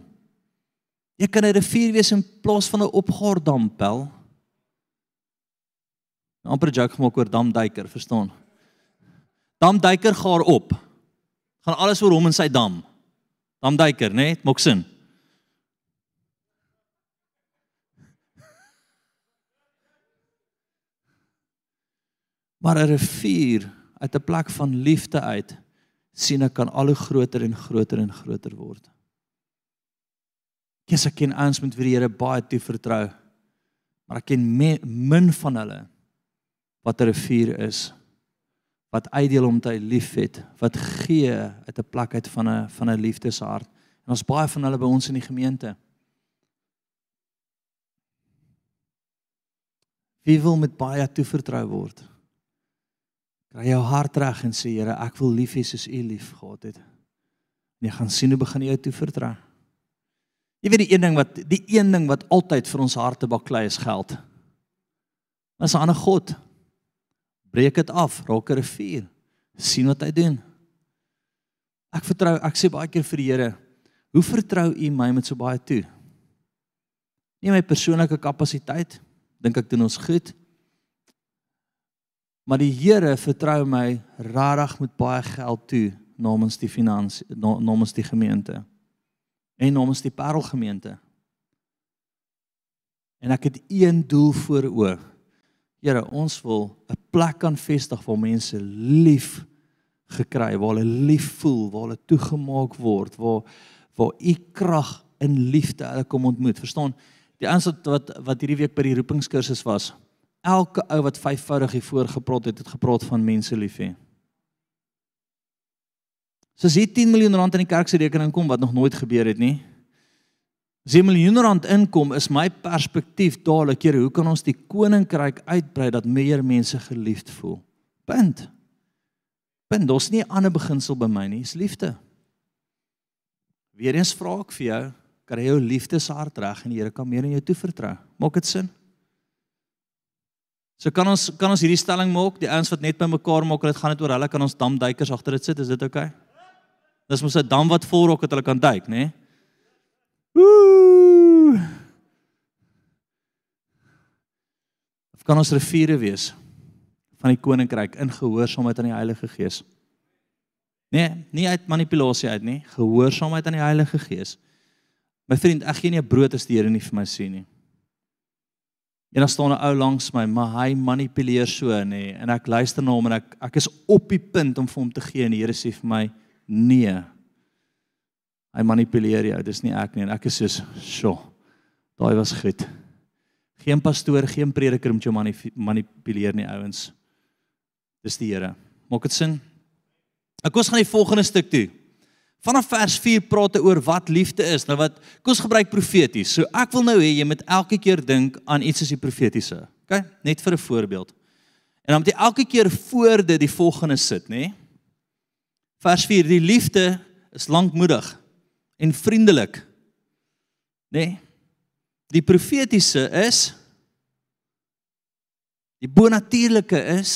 Jy kan 'n rivier wees in plaas van 'n opgaardam, pel. Amper joke gemaak oor damduiker, verstaan? Damduiker gaar op. Gaan alles oor hom en sy dam. Damduiker, né? Nee? Maak sin. Maar 'n rivier uit 'n plek van liefde uit sien ek kan al hoe groter en groter en groter word. Yes, ek ken ouens met wie die Here baie toe vertrou. Maar ek ken me, min van hulle wat 'n rivier is wat uitdeel om te liefhet, wat gee uit 'n plek uit van 'n van 'n liefdeshart. En ons baie van hulle by ons in die gemeente. Wie wil met baie toevertrou word? Kry jou hart reg en sê Here, ek wil lief hê soos U lief gehad het. En jy gaan sien hoe begin jy toevertrou. Jy weet die een ding wat die een ding wat altyd vir ons harte baklei is geld. Dis 'n ander god. Breek dit af, raak 'n rivier. sien wat hy doen. Ek vertrou, ek sê baie keer vir die Here, hoe vertrou U my met so baie toe? Nie my persoonlike kapasiteit, dink ek doen ons goed. Maar die Here vertrou my regtig met baie geld toe namens die finansie namens die gemeente en namens die Parelgemeente. En ek het een doel voor oë. Here, ons wil 'n plek kan vestig waar mense lief gekry, waar hulle lief voel, waar hulle toegemaak word, waar waar u krag in liefde hulle kom ontmoet. Verstaan? Die ouens wat wat wat hierdie week by die roepingskursus was, elke ou wat vyfvoudig hier voor gepraat het, het gepraat van mense lief hê. So as hier 10 miljoen rand in die kerk se rekening kom wat nog nooit gebeur het nie. As 'n miljoen rand inkom is my perspektief dadelik, Here, hoe kan ons die koninkryk uitbrei dat meer mense geliefd voel? Punt. Punt. Daar's nie 'n ander beginsel by my nie, is liefde. Weereens vra ek vir jou, kry jou liefdeshart reg en die Here kan meer in jou toevertrou. Maak dit sin? So kan ons kan ons hierdie stelling maak, die ouens wat net by mekaar maak, dit gaan net oor hulle kan ons damduikers agter dit sit, is dit oukei? Okay? Dis mos 'n dam wat vol rok het hulle kan duik, né? Nee? Ooh. Of kan ons riviere wees van die koninkryk in gehoorsaamheid aan die Heilige Gees? Nee, nie uit manipulasie uit nie, gehoorsaamheid aan die Heilige Gees. My vriend, ek gee nie 'n brood as die Here nie vir my sê nie. En dan staan 'n ou langs my, maar hy manipuleer so nê en ek luister na hom en ek ek is op die punt om vir hom te gee en die Here sê vir my Nee. Hy manipuleer jou. Dis nie ek nie. Ek is soos, "Sjoe. Daai was goed." Geen pastoor, geen prediker moet jou manipuleer nie, ouens. Dis die Here. Maak dit sin? Ek kos gaan die volgende stuk toe. Vanaf vers 4 praat hy oor wat liefde is. Nou wat kom ons gebruik profeties. So ek wil nou hê jy moet elke keer dink aan iets soos die profetiese. OK? Net vir 'n voorbeeld. En dan moet jy elke keer voor dit die volgende sit, nê? Nee? Vers 4: Die liefde is lankmoedig en vriendelik. Nê? Nee? Die profetiese is die bonatuurlike is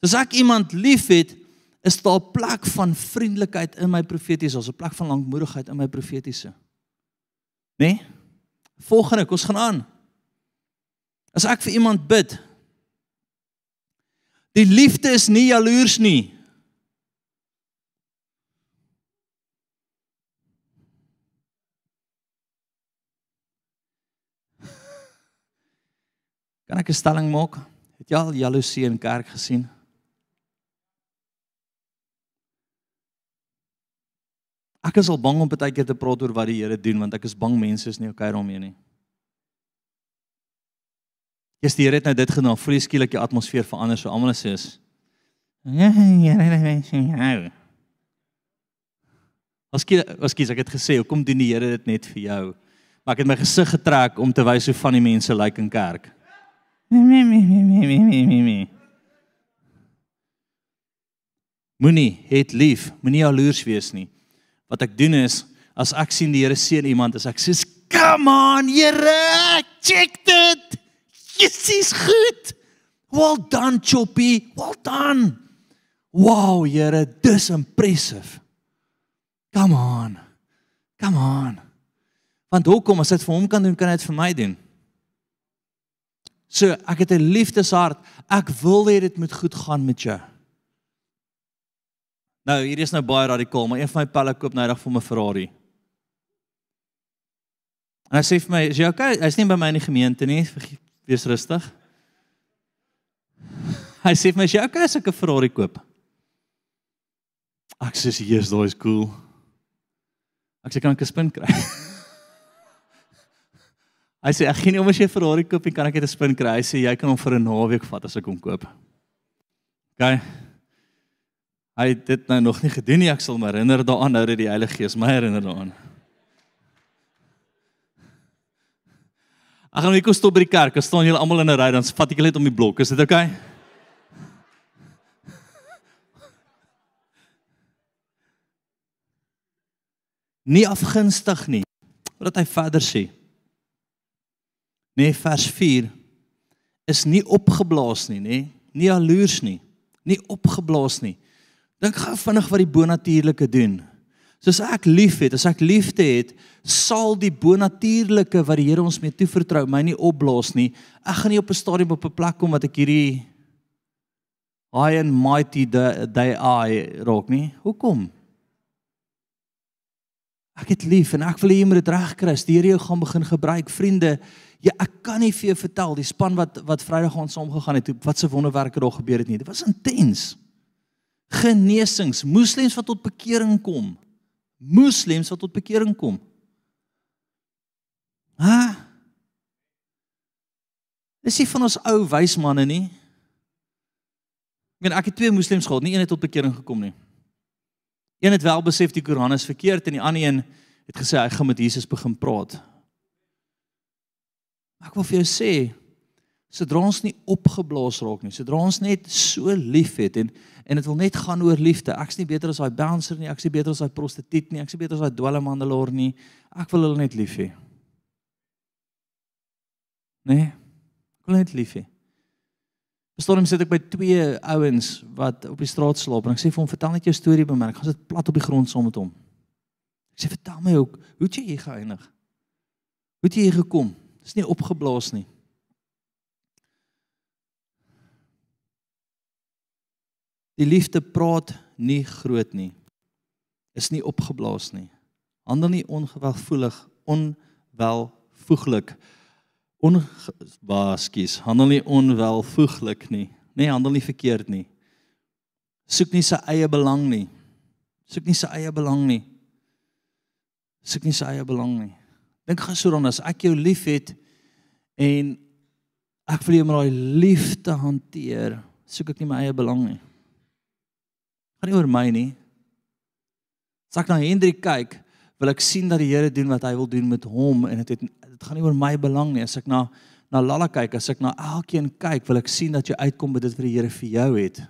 as ek iemand liefhet, is daar 'n plek van vriendelikheid in my profetiese, ons 'n plek van lankmoedigheid in my profetiese. Né? Nee? Volgende, ons gaan aan. As ek vir iemand bid, die liefde is nie jaloers nie. Kan ek 'n stelling maak? Het jy al jaloesie in kerk gesien? Ek is al bang om baie keer te praat oor wat die Here doen want ek is bang mense is nie okay daarmee nie. Eers die Here het nou dit genoem, voel jy skielik die atmosfeer verander so almal is. Ja, Here, dit is jou. Askies, askies ek het gesê, hoekom doen die Here dit net vir jou? Maar ek het my gesig getrek om te wys hoe van die mense lyk like in kerk. Moenie het lief, moenie jaloers wees nie. Wat ek doen is as ek sien die Here seën iemand, as ek sê, "Come on, Here, check dit. Jis's goed. Well done, Choppy. Well done. Wow, Here, dis impressive. Come on. Come on. Want hoekom as dit vir hom kan doen, kan dit vir my doen. So, ek het 'n liefdeshart. Ek wil hê dit moet goed gaan met jou. Nou, hier is nou baie radikaal, maar een van my pelle koop nou eendag vir my Ferrari. En hy sê vir my, "Is jy okay? Hy's nie by my in die gemeente nie. Wees rustig." Hy sê vir my, "Is jy okay as ek 'n Ferrari koop?" Ek sê, "Jesus, daai is cool." Ek sê, "Kan ek 'n spin kry?" Hy sê ek gee nie om as jy Ferrari koop en kan ek net 'n spin kry. Hy sê jy kan hom vir 'n naweek vat as ek hom koop. OK. Hy het dit nou nog nie gedoen nie. Ek sal my herinner daaraan nou dat die Heilige Gees my herinner daaraan. Ek kom stop by die kerk. Ons staan julle almal in 'n ry dan vat ek julle net om die blok. Is dit OK? Nie afgunstig nie. Wat hy verder sê nee vers 4 is nie opgeblaas nie, nê? Nie jaloers nie, nie opgeblaas nie. Dink gou vinnig wat die bonatuurlike doen. Soos ek liefhet, as ek liefde het, sal die bonatuurlike wat die Here ons mee toevertrou my nie opblaas nie. Ek gaan nie op 'n stadium op 'n plek kom wat ek hierdie high and mighty they I raak nie. Hoekom? Ek het lief en ek wil hê jy moet dit regkry. Die Here jou gaan begin gebruik, vriende. Ja, ek kan nie vir jou vertel die span wat wat Vrydag ons saam gegaan het, wat se wonderwerke daar gebeur het nie. Dit was intens. Genesings, moslems wat tot bekering kom. Moslems wat tot bekering kom. Ha? Dis nie van ons ou wys manne nie. Ek meen ek het twee moslems gehad, nie een het tot bekering gekom nie. Een het wel besef die Koran is verkeerd en die ander een het gesê hy gaan met Jesus begin praat. Maar ek wil vir jou sê, sodra ons nie opgeblaas raak nie, sodra ons net so lief het en en dit wil net gaan oor liefde. Ek's nie beter as daai bouncer nie, ek's nie beter as daai prostituut nie, ek's nie beter as daai dwelmhandelaar nie. Ek wil hulle net lief hê. Nee. Ek wil net lief hê. Storm sit ek by twee ouens wat op die straat slaap en ek sê vir hom vertel net jou storie by my. Ek gaan sit plat op die grond saam met hom. Ek sê vertel my ook, hoe het jy hier geëindig? Hoe het jy hier gekom? Dis nie opgeblaas nie. Die liefde praat nie groot nie. Is nie opgeblaas nie. Handel nie ongewelvoelig, onwelvoeglik. Onwaskies, handel nie onwelvoeglik nie. Nee, handel nie verkeerd nie. Soek nie sy eie belang nie. Soek nie sy eie belang nie. Soek nie sy eie belang nie. Dink gaan so dan as ek jou liefhet en ek wil jou met daai liefde hanteer, soek ek nie my eie belang nie. Gaan nie oor my nie. As ek na Hendrik kyk, wil ek sien dat die Here doen wat hy wil doen met hom en dit het dit gaan nie oor my belang nie. As ek na na Lalla kyk, as ek na elkeen kyk, wil ek sien dat jy uitkom by dit wat die Here vir jou het.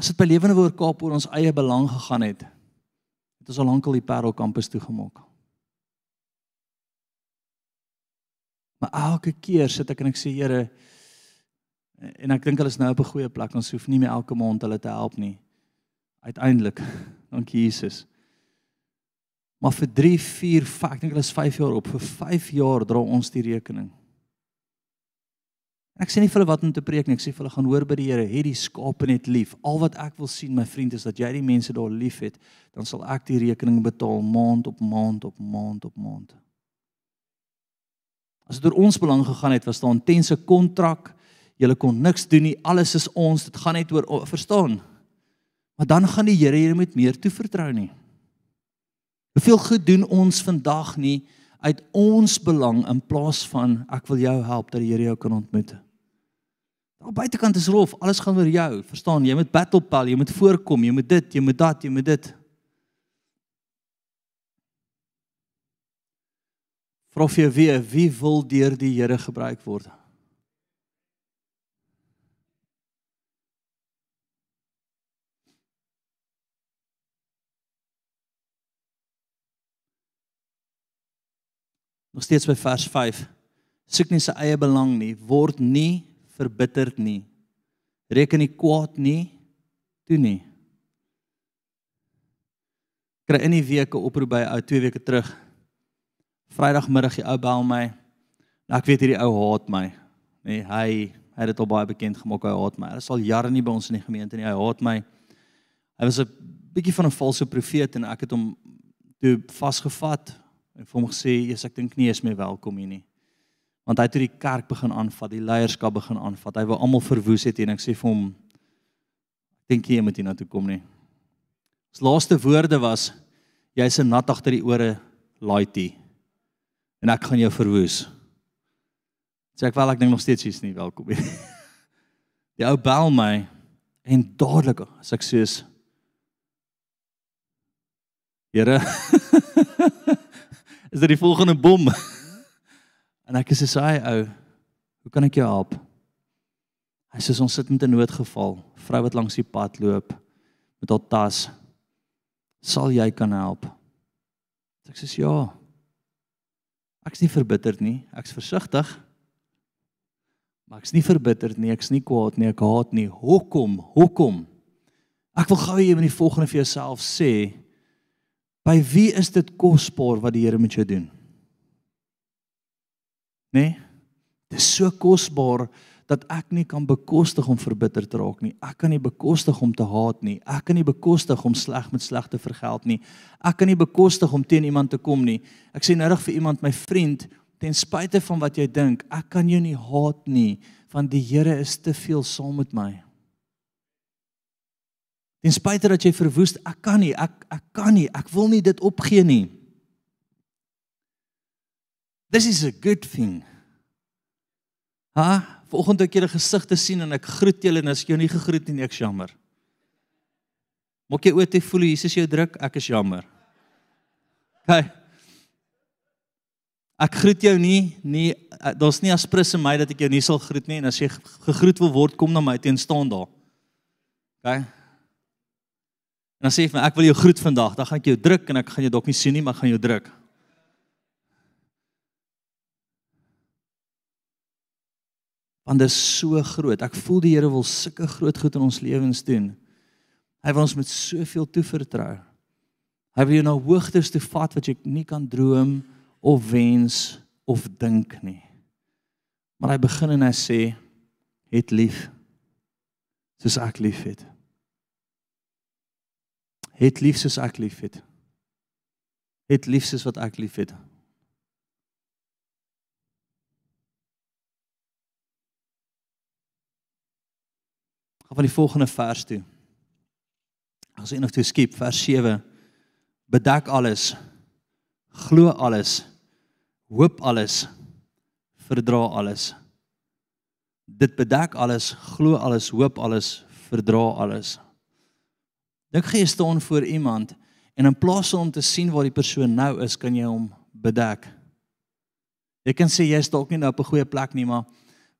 As dit by Lewende Woord Kaap oor ons eie belang gegaan het, het ons al lankal die Parel kampus toegemaak. Maar elke keer sit ek en ek sê Here en ek dink hulle is nou op 'n goeie plek, ons hoef nie meer elke maand hulle te help nie. Uiteindelik, dankie Jesus. Maar vir 3, 4, 5, ek dink hulle is 5 jaar op. Vir 5 jaar dra ons die rekening. Ek sê nie vir hulle wat om te preek nie, ek sê vir hulle gaan hoor by die Here, het die skape net lief. Al wat ek wil sien my vriend is dat jy die mense daar liefhet, dan sal ek die rekening betaal maand op maand op maand op maand. As dit oor ons belang gegaan het, was daar 'n intense kontrak. Julle kon niks doen nie. Alles is ons. Dit gaan net oor verstaan. Maar dan gaan die Here julle met meer toevertrou nie. Hoeveel goed doen ons vandag nie uit ons belang in plaas van ek wil jou help dat die Here jou kan ontmoet. Daar buitekant is rof, alles gaan oor jou. Verstaan, jy moet battle pal, jy moet voorkom, jy moet dit, jy moet dat, jy moet dit. Vir jou weer, wie wil deur die Here gebruik word? Nog steeds by vers 5. Soek nie sy eie belang nie, word nie verbitterd nie. Reken nie kwaad nie toe nie. Kry in die week 'n oproep by ou 2 weke terug. Vrydagmiddag die ou bel my. Nou ek weet hierdie ou haat my. Nee, hy hy het dit al baie bekend gemaak hy haat my. Hy is al jare nie by ons in die gemeente nie. Hy haat my. Hy was 'n bietjie van 'n valse profeet en ek het hom toe vasgevat en vir hom gesê, "Jesus, ek dink nie jy is meer welkom hier nie." Want hy het toe die kerk begin aanvat, die leierskap begin aanvat. Hy wou almal verwoes het en ek sê vir hom, "Ek dink jy moet hier na toe kom nie." Sy laaste woorde was, "Jy's 'n nat agter die ore, laaitie." En ek gaan jou verwoes. Sê ek wel ek dink nog steeds jy's nie welkom nie. Die ou bel my en dadelik as ek soos Here is dit die volgende bom. En ek sê sy ou, hoe kan ek jou help? Hy sê ons sit met 'n noodgeval, vrou wat langs die pad loop met haar tas. Sal jy kan help? Ek sê ja. Ek's nie verbitterd nie, ek's versigtig. Maar ek's nie verbitterd nie, ek's nie kwaad nie, ek haat nie. Hoekom? Hoekom? Ek wil gou hê jy moet die volgende vir jouself sê. By wie is dit kosbaar wat die Here met jou doen? Nee? Dit is so kosbaar dat ek nie kan bekostig om verbitter te raak nie. Ek kan nie bekostig om te haat nie. Ek kan nie bekostig om sleg met sleg te vergeld nie. Ek kan nie bekostig om teen iemand te kom nie. Ek sê nodig vir iemand, my vriend, ten spyte van wat jy dink, ek kan jou nie haat nie, want die Here is te veel saam met my. Ten spyte dat jy verwoes, ek kan nie, ek ek kan nie, ek wil nie dit opgee nie. This is a good thing. Ha, vanoggend ek julle gesigte sien en ek groet julle en as ek jou nie gegroet nie, ek jammer. Maak jy ooit voel Jesus jou druk, ek is jammer. OK. Ek groet jou nie, nie daar's nie aspris in my dat ek jou nie sal groet nie en as jy gegroet wil word, kom na my teen staan daar. OK. En dan sê jy vir my ek wil jou groet vandag, dan gaan ek jou druk en ek gaan jou dalk nie sien nie, maar ek gaan jou druk. Want dit is so groot. Ek voel die Here wil sulke groot goed in ons lewens doen. Hy wil ons met soveel toevertrou. Hy wil jou na hoogtes toe vat wat jy nie kan droom of wens of dink nie. Maar hy begin en hy sê het lief soos ek liefhet. Het lief soos ek liefhet. Het lief soos wat ek liefhet. Gaan van die volgende vers toe. As jy nog toe skiep vers 7 bedek alles glo alles hoop alles verdra alles Dit bedek alles, glo alles, hoop alles, verdra alles. Dink jy staan voor iemand en in plaas om te sien waar die persoon nou is, kan jy hom bedek. Jy kan sê jy's dalk nie nou op 'n goeie plek nie, maar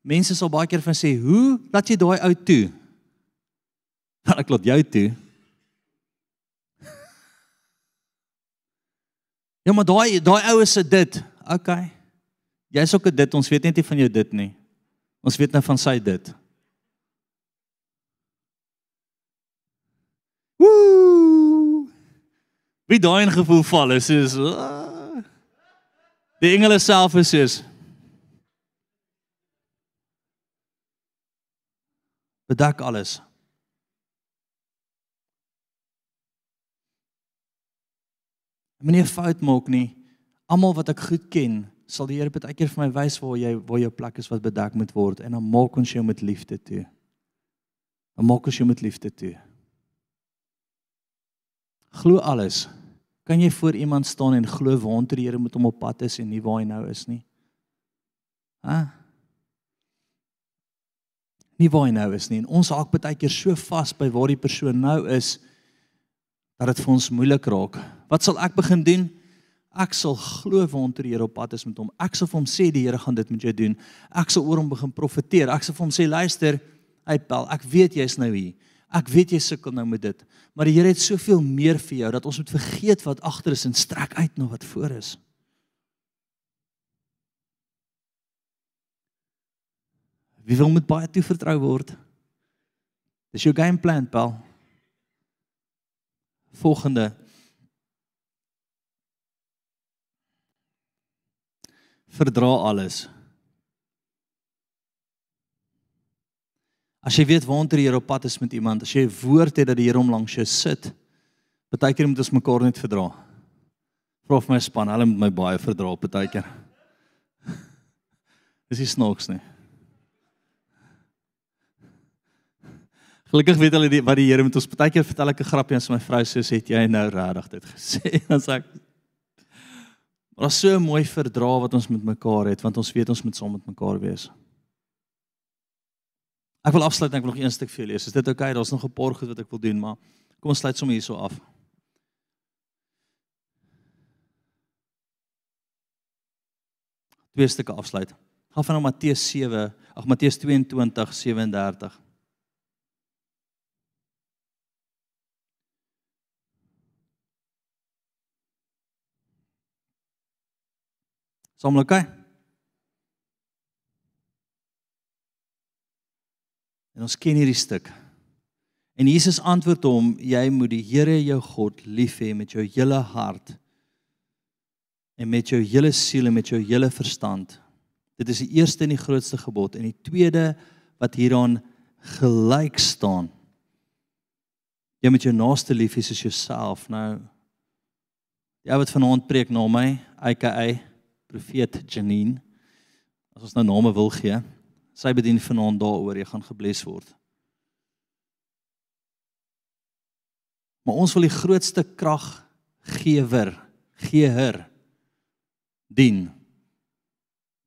mense sal baie keer van sê, "Hoe laat jy daai ou toe?" Dan ek laat jou toe. Ja, maar daai daai ou is dit. OK. Jy's ook 'n dit. Ons weet net nie van jou dit nie. Ons weet nou van sy dit. Woe! Wie daai in gevoel val is is ah. Die engele self is is bedak alles. Moenie 'n fout maak nie. Almal wat ek goed ken, sal die Here baie keer vir my wys waar jy waar jou plek is wat bedek moet word en dan maak ons jou met liefde toe. Dan maak ons jou met liefde toe. Glo alles. Kan jy voor iemand staan en glo waantoe die Here met hom op pad is en nie waar hy nou is nie? Hæ? Nie waar hy nou is nie. En ons haak baie keer so vas by waar die persoon nou is dat dit vir ons moeilik raak. Wat sal ek begin doen? Ek sal glo waantoe die Here op pad is met hom. Ek sal vir hom sê die Here gaan dit met jou doen. Ek sal oor hom begin profeteer. Ek sal vir hom sê luister, hey Paul, ek weet jy's nou hier. Ek weet jy sukkel nou met dit. Maar die Here het soveel meer vir jou dat ons moet vergeet wat agter is en strek uit na wat voor is. Wie wil met baie toevertrou word? Dis jou game plan, Paul volgende verdra alles. As jy weet waantoe die Here op pad is met iemand, as jy woord het dat die Here hom langs jou sit, baie keer moet ons mekaar net verdra. Prof my span, hulle moet my baie verdra baie keer. Dis nie snaaks nie. Gelukkig weet hulle die, wat die Here met ons baie keer vertel ek 'n grappie aan my vrou sê het jy nou regtig dit gesê dan sê ek Maar daar's so 'n mooi verdra wat ons met mekaar het want ons weet ons moet saam met mekaar wees. Ek wil afsluit en ek wil nog een stuk vir julle lees. Is dit oukei? Okay? Daar's nog 'n paar goed wat ek wil doen, maar kom ons sluit sommer hierso af. Twee stukke afsluit. Gaan van Matteus 7, ag Matteus 22 37. Saamlik, okay? En ons ken hierdie stuk. En Jesus antwoord hom: Jy moet die Here jou God lief hê met jou hele hart en met jou hele siel en met jou hele verstand. Dit is die eerste en die grootste gebod en die tweede wat hieraan gelyk staan. Jy moet jou naaste lief hê soos jouself. Nou die ou wat vanaand preek na my, aka profeet Janine. As ons nou name wil gee, sy bedien vanaand daaroor, jy gaan gebless word. Maar ons wil die grootste kraggewer, geher dien.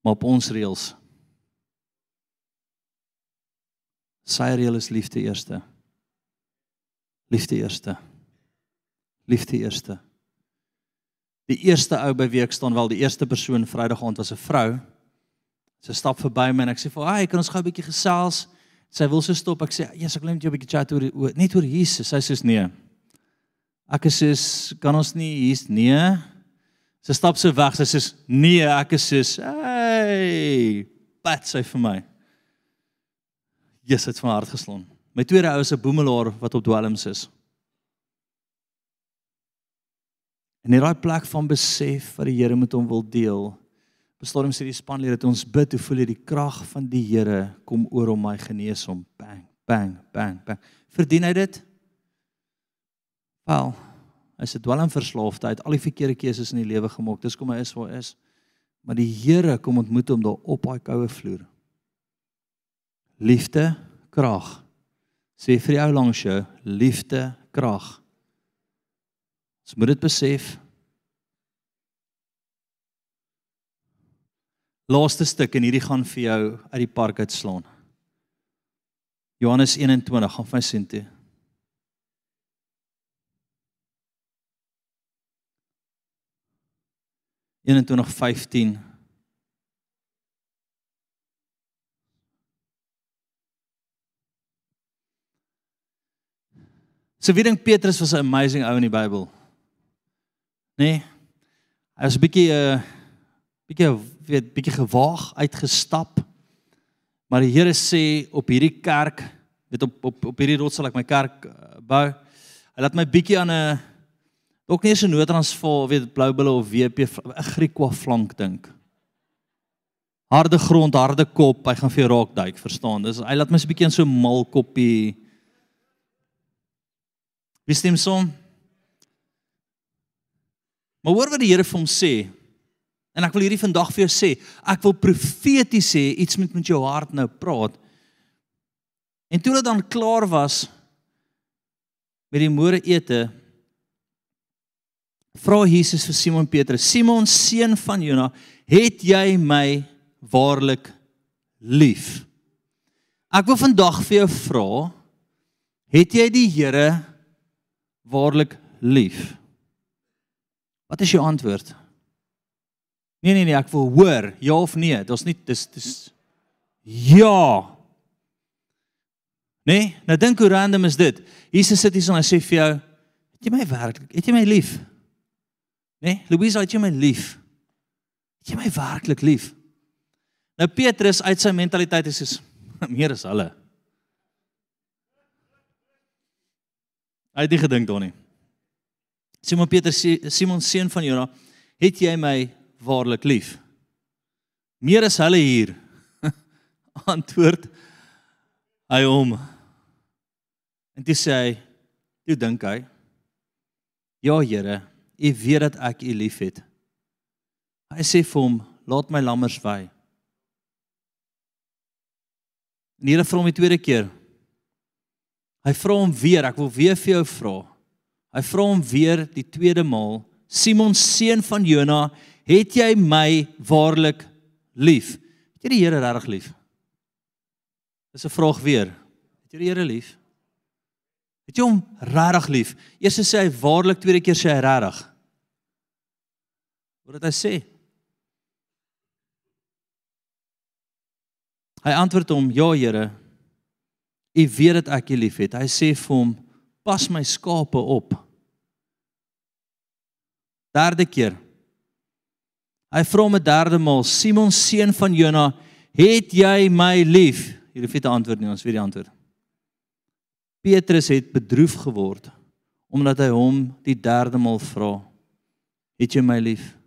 Maar op ons reëls. Sy reël is liefde eerste. Liefde eerste. Liefde eerste. Die eerste ou by wie ek staan wel die eerste persoon Vrydag aand was 'n vrou. Sy stap verby my en ek sê vir haar, "Hey, kan ons gou 'n bietjie gesels?" Sy wil so stop. Ek sê, "Ja, yes, ek wil net jou 'n bietjie chat oor, oor net oor Jesus." Sy sê, "Nee." Ek sê, "Kan ons nie hier's nee." Sy stap so weg. Sy sê, "Nee." Ek sê, "Hey, pat sy vir my." Jesus het van hart geslaan. My tweede ou is 'n boemelaar wat op dwelms is. En in daai plek van besef wat die Here met hom wil deel. Bestorm sê die spanlede dat ons bid, hoe voel jy die krag van die Here kom oor om my genees om bang bang bang bang. Verdien hy dit? Wel, hy se dwelmverslaafdheid, al die verkeerde keuses in die lewe gemaak. Dis kom hy is waar hy is. Maar die Here kom ontmoet hom daar op daai koue vloer. Liefde, krag. Sê vir die ou langs jou, liefde, krag. Ons moet dit besef. Laaste stuk en hierdie gaan vir jou uit die park uitslaan. Johannes 21, gaan vir my sien toe. Eenentwintig 15 So wie dink Petrus was 'n amazing ou in die Bybel? Nee. Hy was 'n bietjie 'n uh, bietjie weet bietjie gewaag uitgestap. Maar die Here sê op hierdie kerk, weet op op op hierdie rots sal ek my kerk uh, bou. Hy laat my bietjie aan 'n ook nie so noodtransvaal, weet blou bulle of WP 'n Griekwa flank dink. Harde grond, harde kop, hy gaan vir jou raak duik, verstaan? Dis hy laat my so 'n bietjie in so mal koppie Wie stem saam? Maar hoor wat die Here vir hom sê. En ek wil hierdie vandag vir jou sê, ek wil profeties sê iets met met jou hart nou praat. En toe dit dan klaar was met die môre ete, vra Jesus vir Simon Petrus: "Simon seun van Jona, het jy my waarlik lief?" Ek wil vandag vir jou vra, het jy die Here waarlik lief? Wat is jou antwoord? Nee nee nee, ek wil hoor, ja of nee. Dit's nie dis dis ja. Nee, nou dink hoe random is dit? Jesus sit hier en hy sê vir jou, het jy my werklik, het jy my lief? Nee, Louise, het jy my lief? Het jy my werklik lief? Nou Petrus uit sy mentaliteit is soos meer as hulle. Hy het nie gedink daarin nie. Simon Petrus Simon seun van Jona, het jy my waarlik lief? Meer as hulle hier. Antwoord hy hom. En toe sê hy, toe dink hy, ja Here, u weet dat ek u liefhet. Hy sê vir hom, laat my lammers wy. En hier vra hom die tweede keer. Hy vra hom weer, ek wil weer vir jou vra. Hy vra hom weer die tweede maal, Simon seun van Jona, het jy my waarlik lief? Het jy die Here regtig lief? Dis 'n vraag weer. Het jy die Here lief? Het jy hom regtig lief? Eers sê hy waarlik, tweede keer sê hy regtig. Wat het hy sê? Hy antwoord hom: "Ja, Here. U weet dat ek U liefhet." Hy sê vir hom: "Pas my skape op." Derde keer. Hy vra hom 'n derde maal: "Simon seun van Jona, het jy my lief?" Hier hoef jy te antwoord nie, ons weet die antwoord. Petrus het bedroef geword omdat hy hom die derde maal vra: "Het jy my lief?"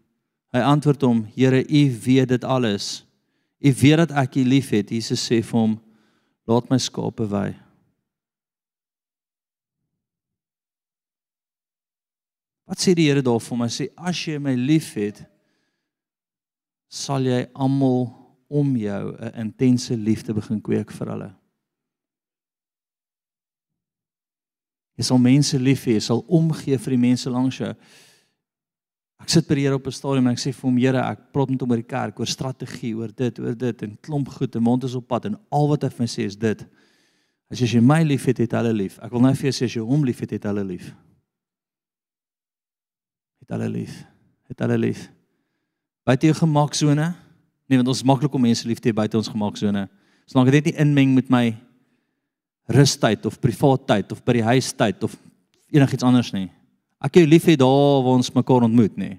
Hy antwoord hom: "Here, U weet dit alles. U weet dat ek U liefhet." Jesus sê vir hom: "Laat my skape wei." Wat sê die Here daarvoor? Hy sê: "As jy my liefhet, sal jy almal om jou 'n intense liefde begin kweek vir hulle." Jy sal mense lief hê, jy sal omgee vir die mense langs jou. Ek sit by die Here op 'n stadium en ek sê vir hom, Here, ek praat met hom oor die kerk, oor strategie, oor dit, oor dit en klomp goed en mond is op pad en al wat hy vir my sê is dit. As jy my liefhet, het hulle lief. Ek wil nou vir jou sê as jy hom liefhet, het hulle lief. Het hulle lief. Het hulle lief. Buite jou gemaaksone? Nee, want ons maklik om mense lief te hê buite ons gemaaksone. Solank dit nie inmeng met my rustyd of privaat tyd of by die huis tyd of enigiets anders nie. Ek jou lief hê daar waar ons mekaar ontmoet nie.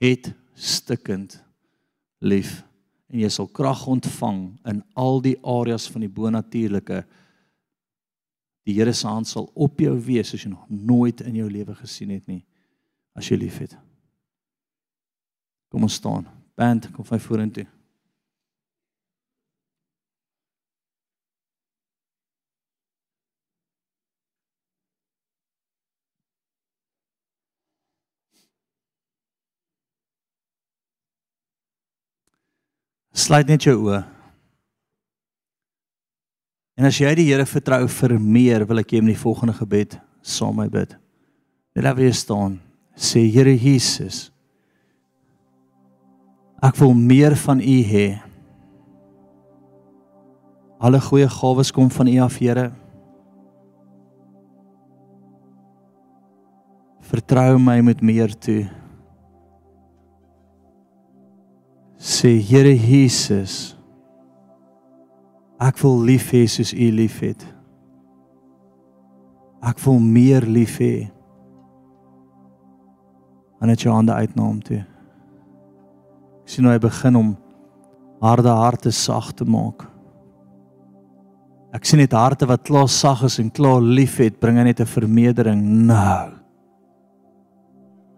Het stikkend lief en jy sal krag ontvang in al die areas van die bonatuurlike. Die Here se hand sal op jou wees as jy nog nooit in jou lewe gesien het nie as jy liefhet. Kom ons staan. Band, kom vyf vorentoe. Sluit net jou oë. En as jy die Here vertrou vir meer, wil ek hê in die volgende gebed saam met my bid. Net daar weer staan. Sê Here Jesus, ek wil meer van U hê. Alle goeie gawes kom van U af, Here. Vertrou my met meer toe. Sê Here Jesus, ek wil lief hê soos U liefhet. Ek wil meer lief hê. En net jou hande uit na hom toe. Ek sien hoe hy begin om harde harte sag te maak. Ek sien net harte wat klaar sag is en klaar liefhet, bring hy net 'n vermeerdering nou.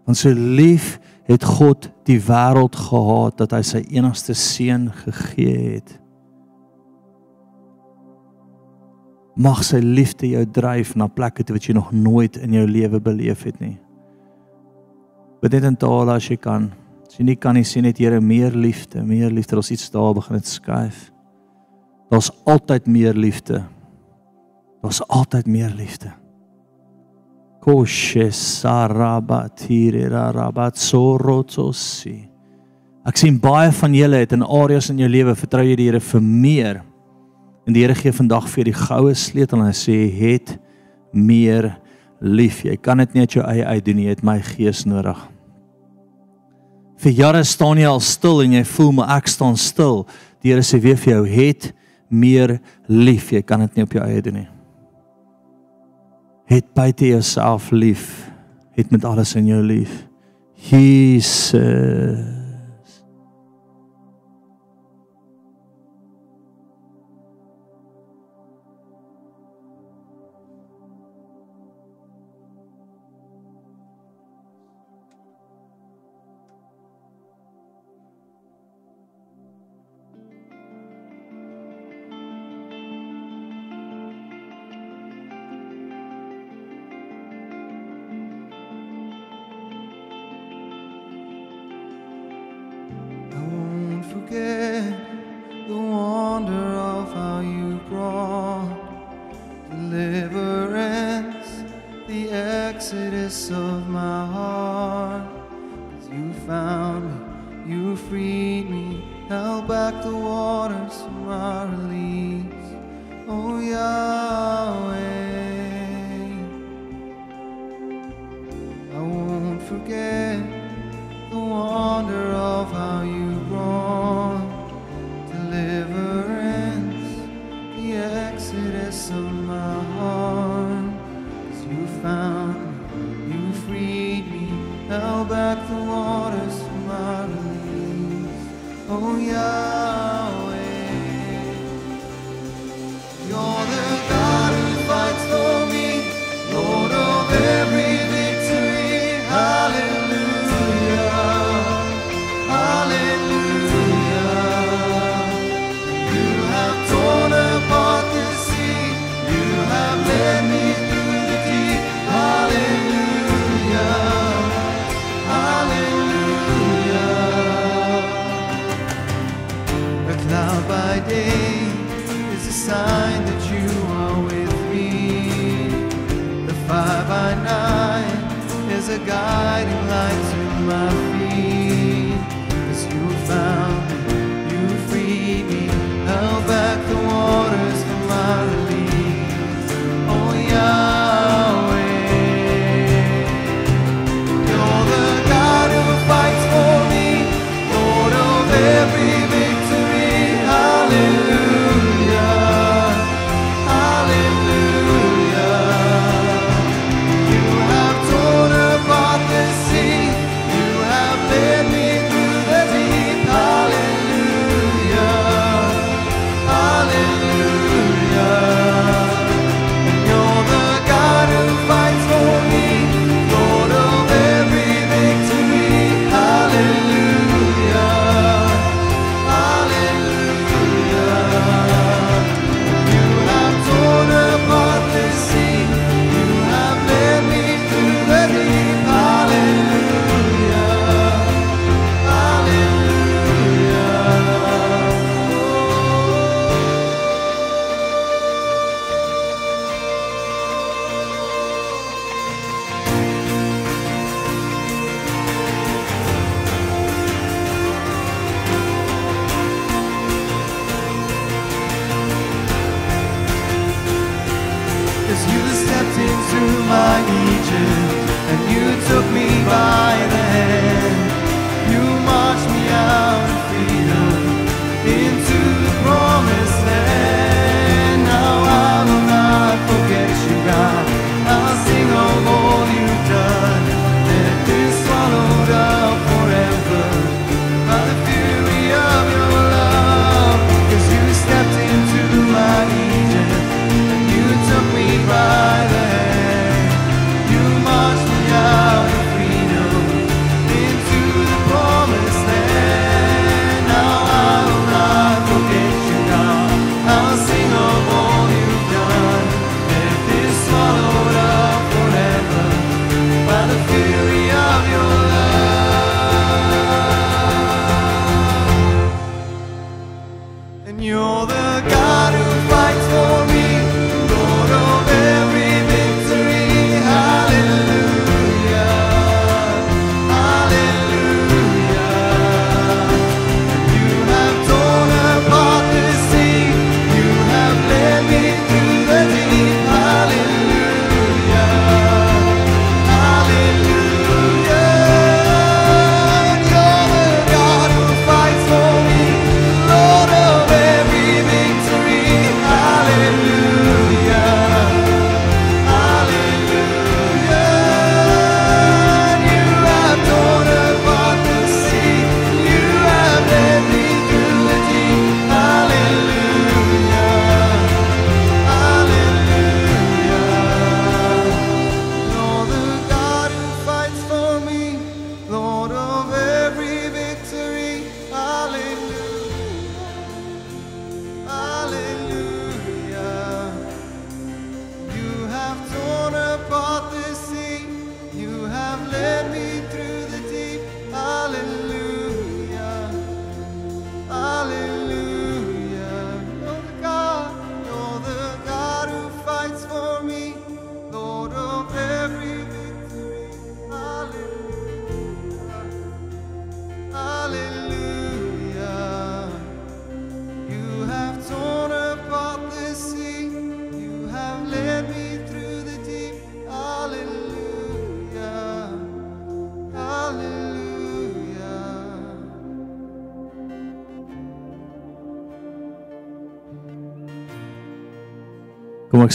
Want so lief het God die wêreld gehaat dat hy sy enigste seun gegee het. Mag sy liefde jou dryf na plekke toe wat jy nog nooit in jou lewe beleef het nie. Bid net in tale as jy kan. As jy nie kan nie, sê net Here meer liefde, meer liefde. Ons iets daar begin dit skuif. Daar's altyd meer liefde. Daar's altyd meer liefde. Koshe sarabatire rabat sorotsosi. Ek sien baie van julle het in areas in jou lewe vertrou jy die Here vir meer. En die Here gee vandag vir die goue sleutel en hy sê het meer lief. Jy kan dit nie uit jou eie uit doen nie, jy het my gees nodig. Vir jare staan jy al stil en jy voel maar ek staan stil. Die Here sê weer vir jou het meer lief. Jy kan dit nie op jou eie doen nie. Het buite jouself lief. Het met alles in jou lief. Jesus.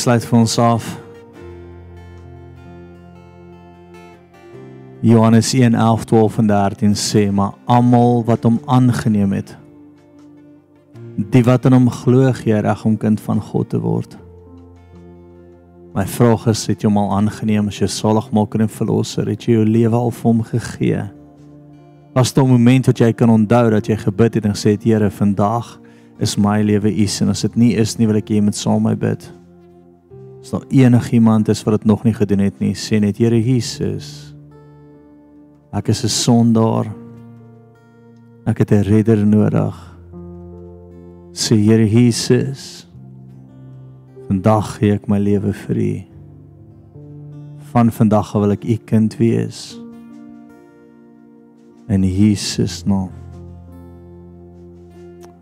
Sluit vir ons af. Johannes 1 11 12 en 13 sê maar almal wat hom aangeneem het die wat in hom glo gee reg om kind van God te word. My vraag is het jy hom al aangeneem as jou saligmaker en verlosser? Het jy jou lewe al vir hom gegee? Was daar 'n oomblik wat jy kan onthou dat jy gebid het en gesê het Here, vandag is my lewe U se en as dit nie is nie wil ek hê jy moet saam met my bid. As daar enigiemand is wat dit nog nie gedoen het nie, sê net Here Jesus. Ek is 'n sondaar. Ek het 'n redder nodig. Sê Here Jesus. Vandag gee ek my lewe vir U. Van vandag wil ek U kind wees. In Jesus naam.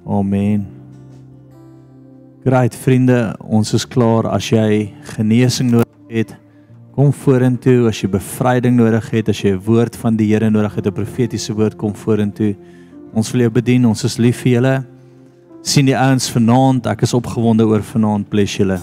Amen. Great vriende, ons is klaar. As jy genesing nodig het, kom vorentoe. As jy bevryding nodig het, as jy 'n woord van die Here nodig het, 'n profetiese woord, kom vorentoe. Ons wil jou bedien. Ons is lief vir julle. sien die ouens vanaand. Ek is opgewonde oor vanaand. Bless julle.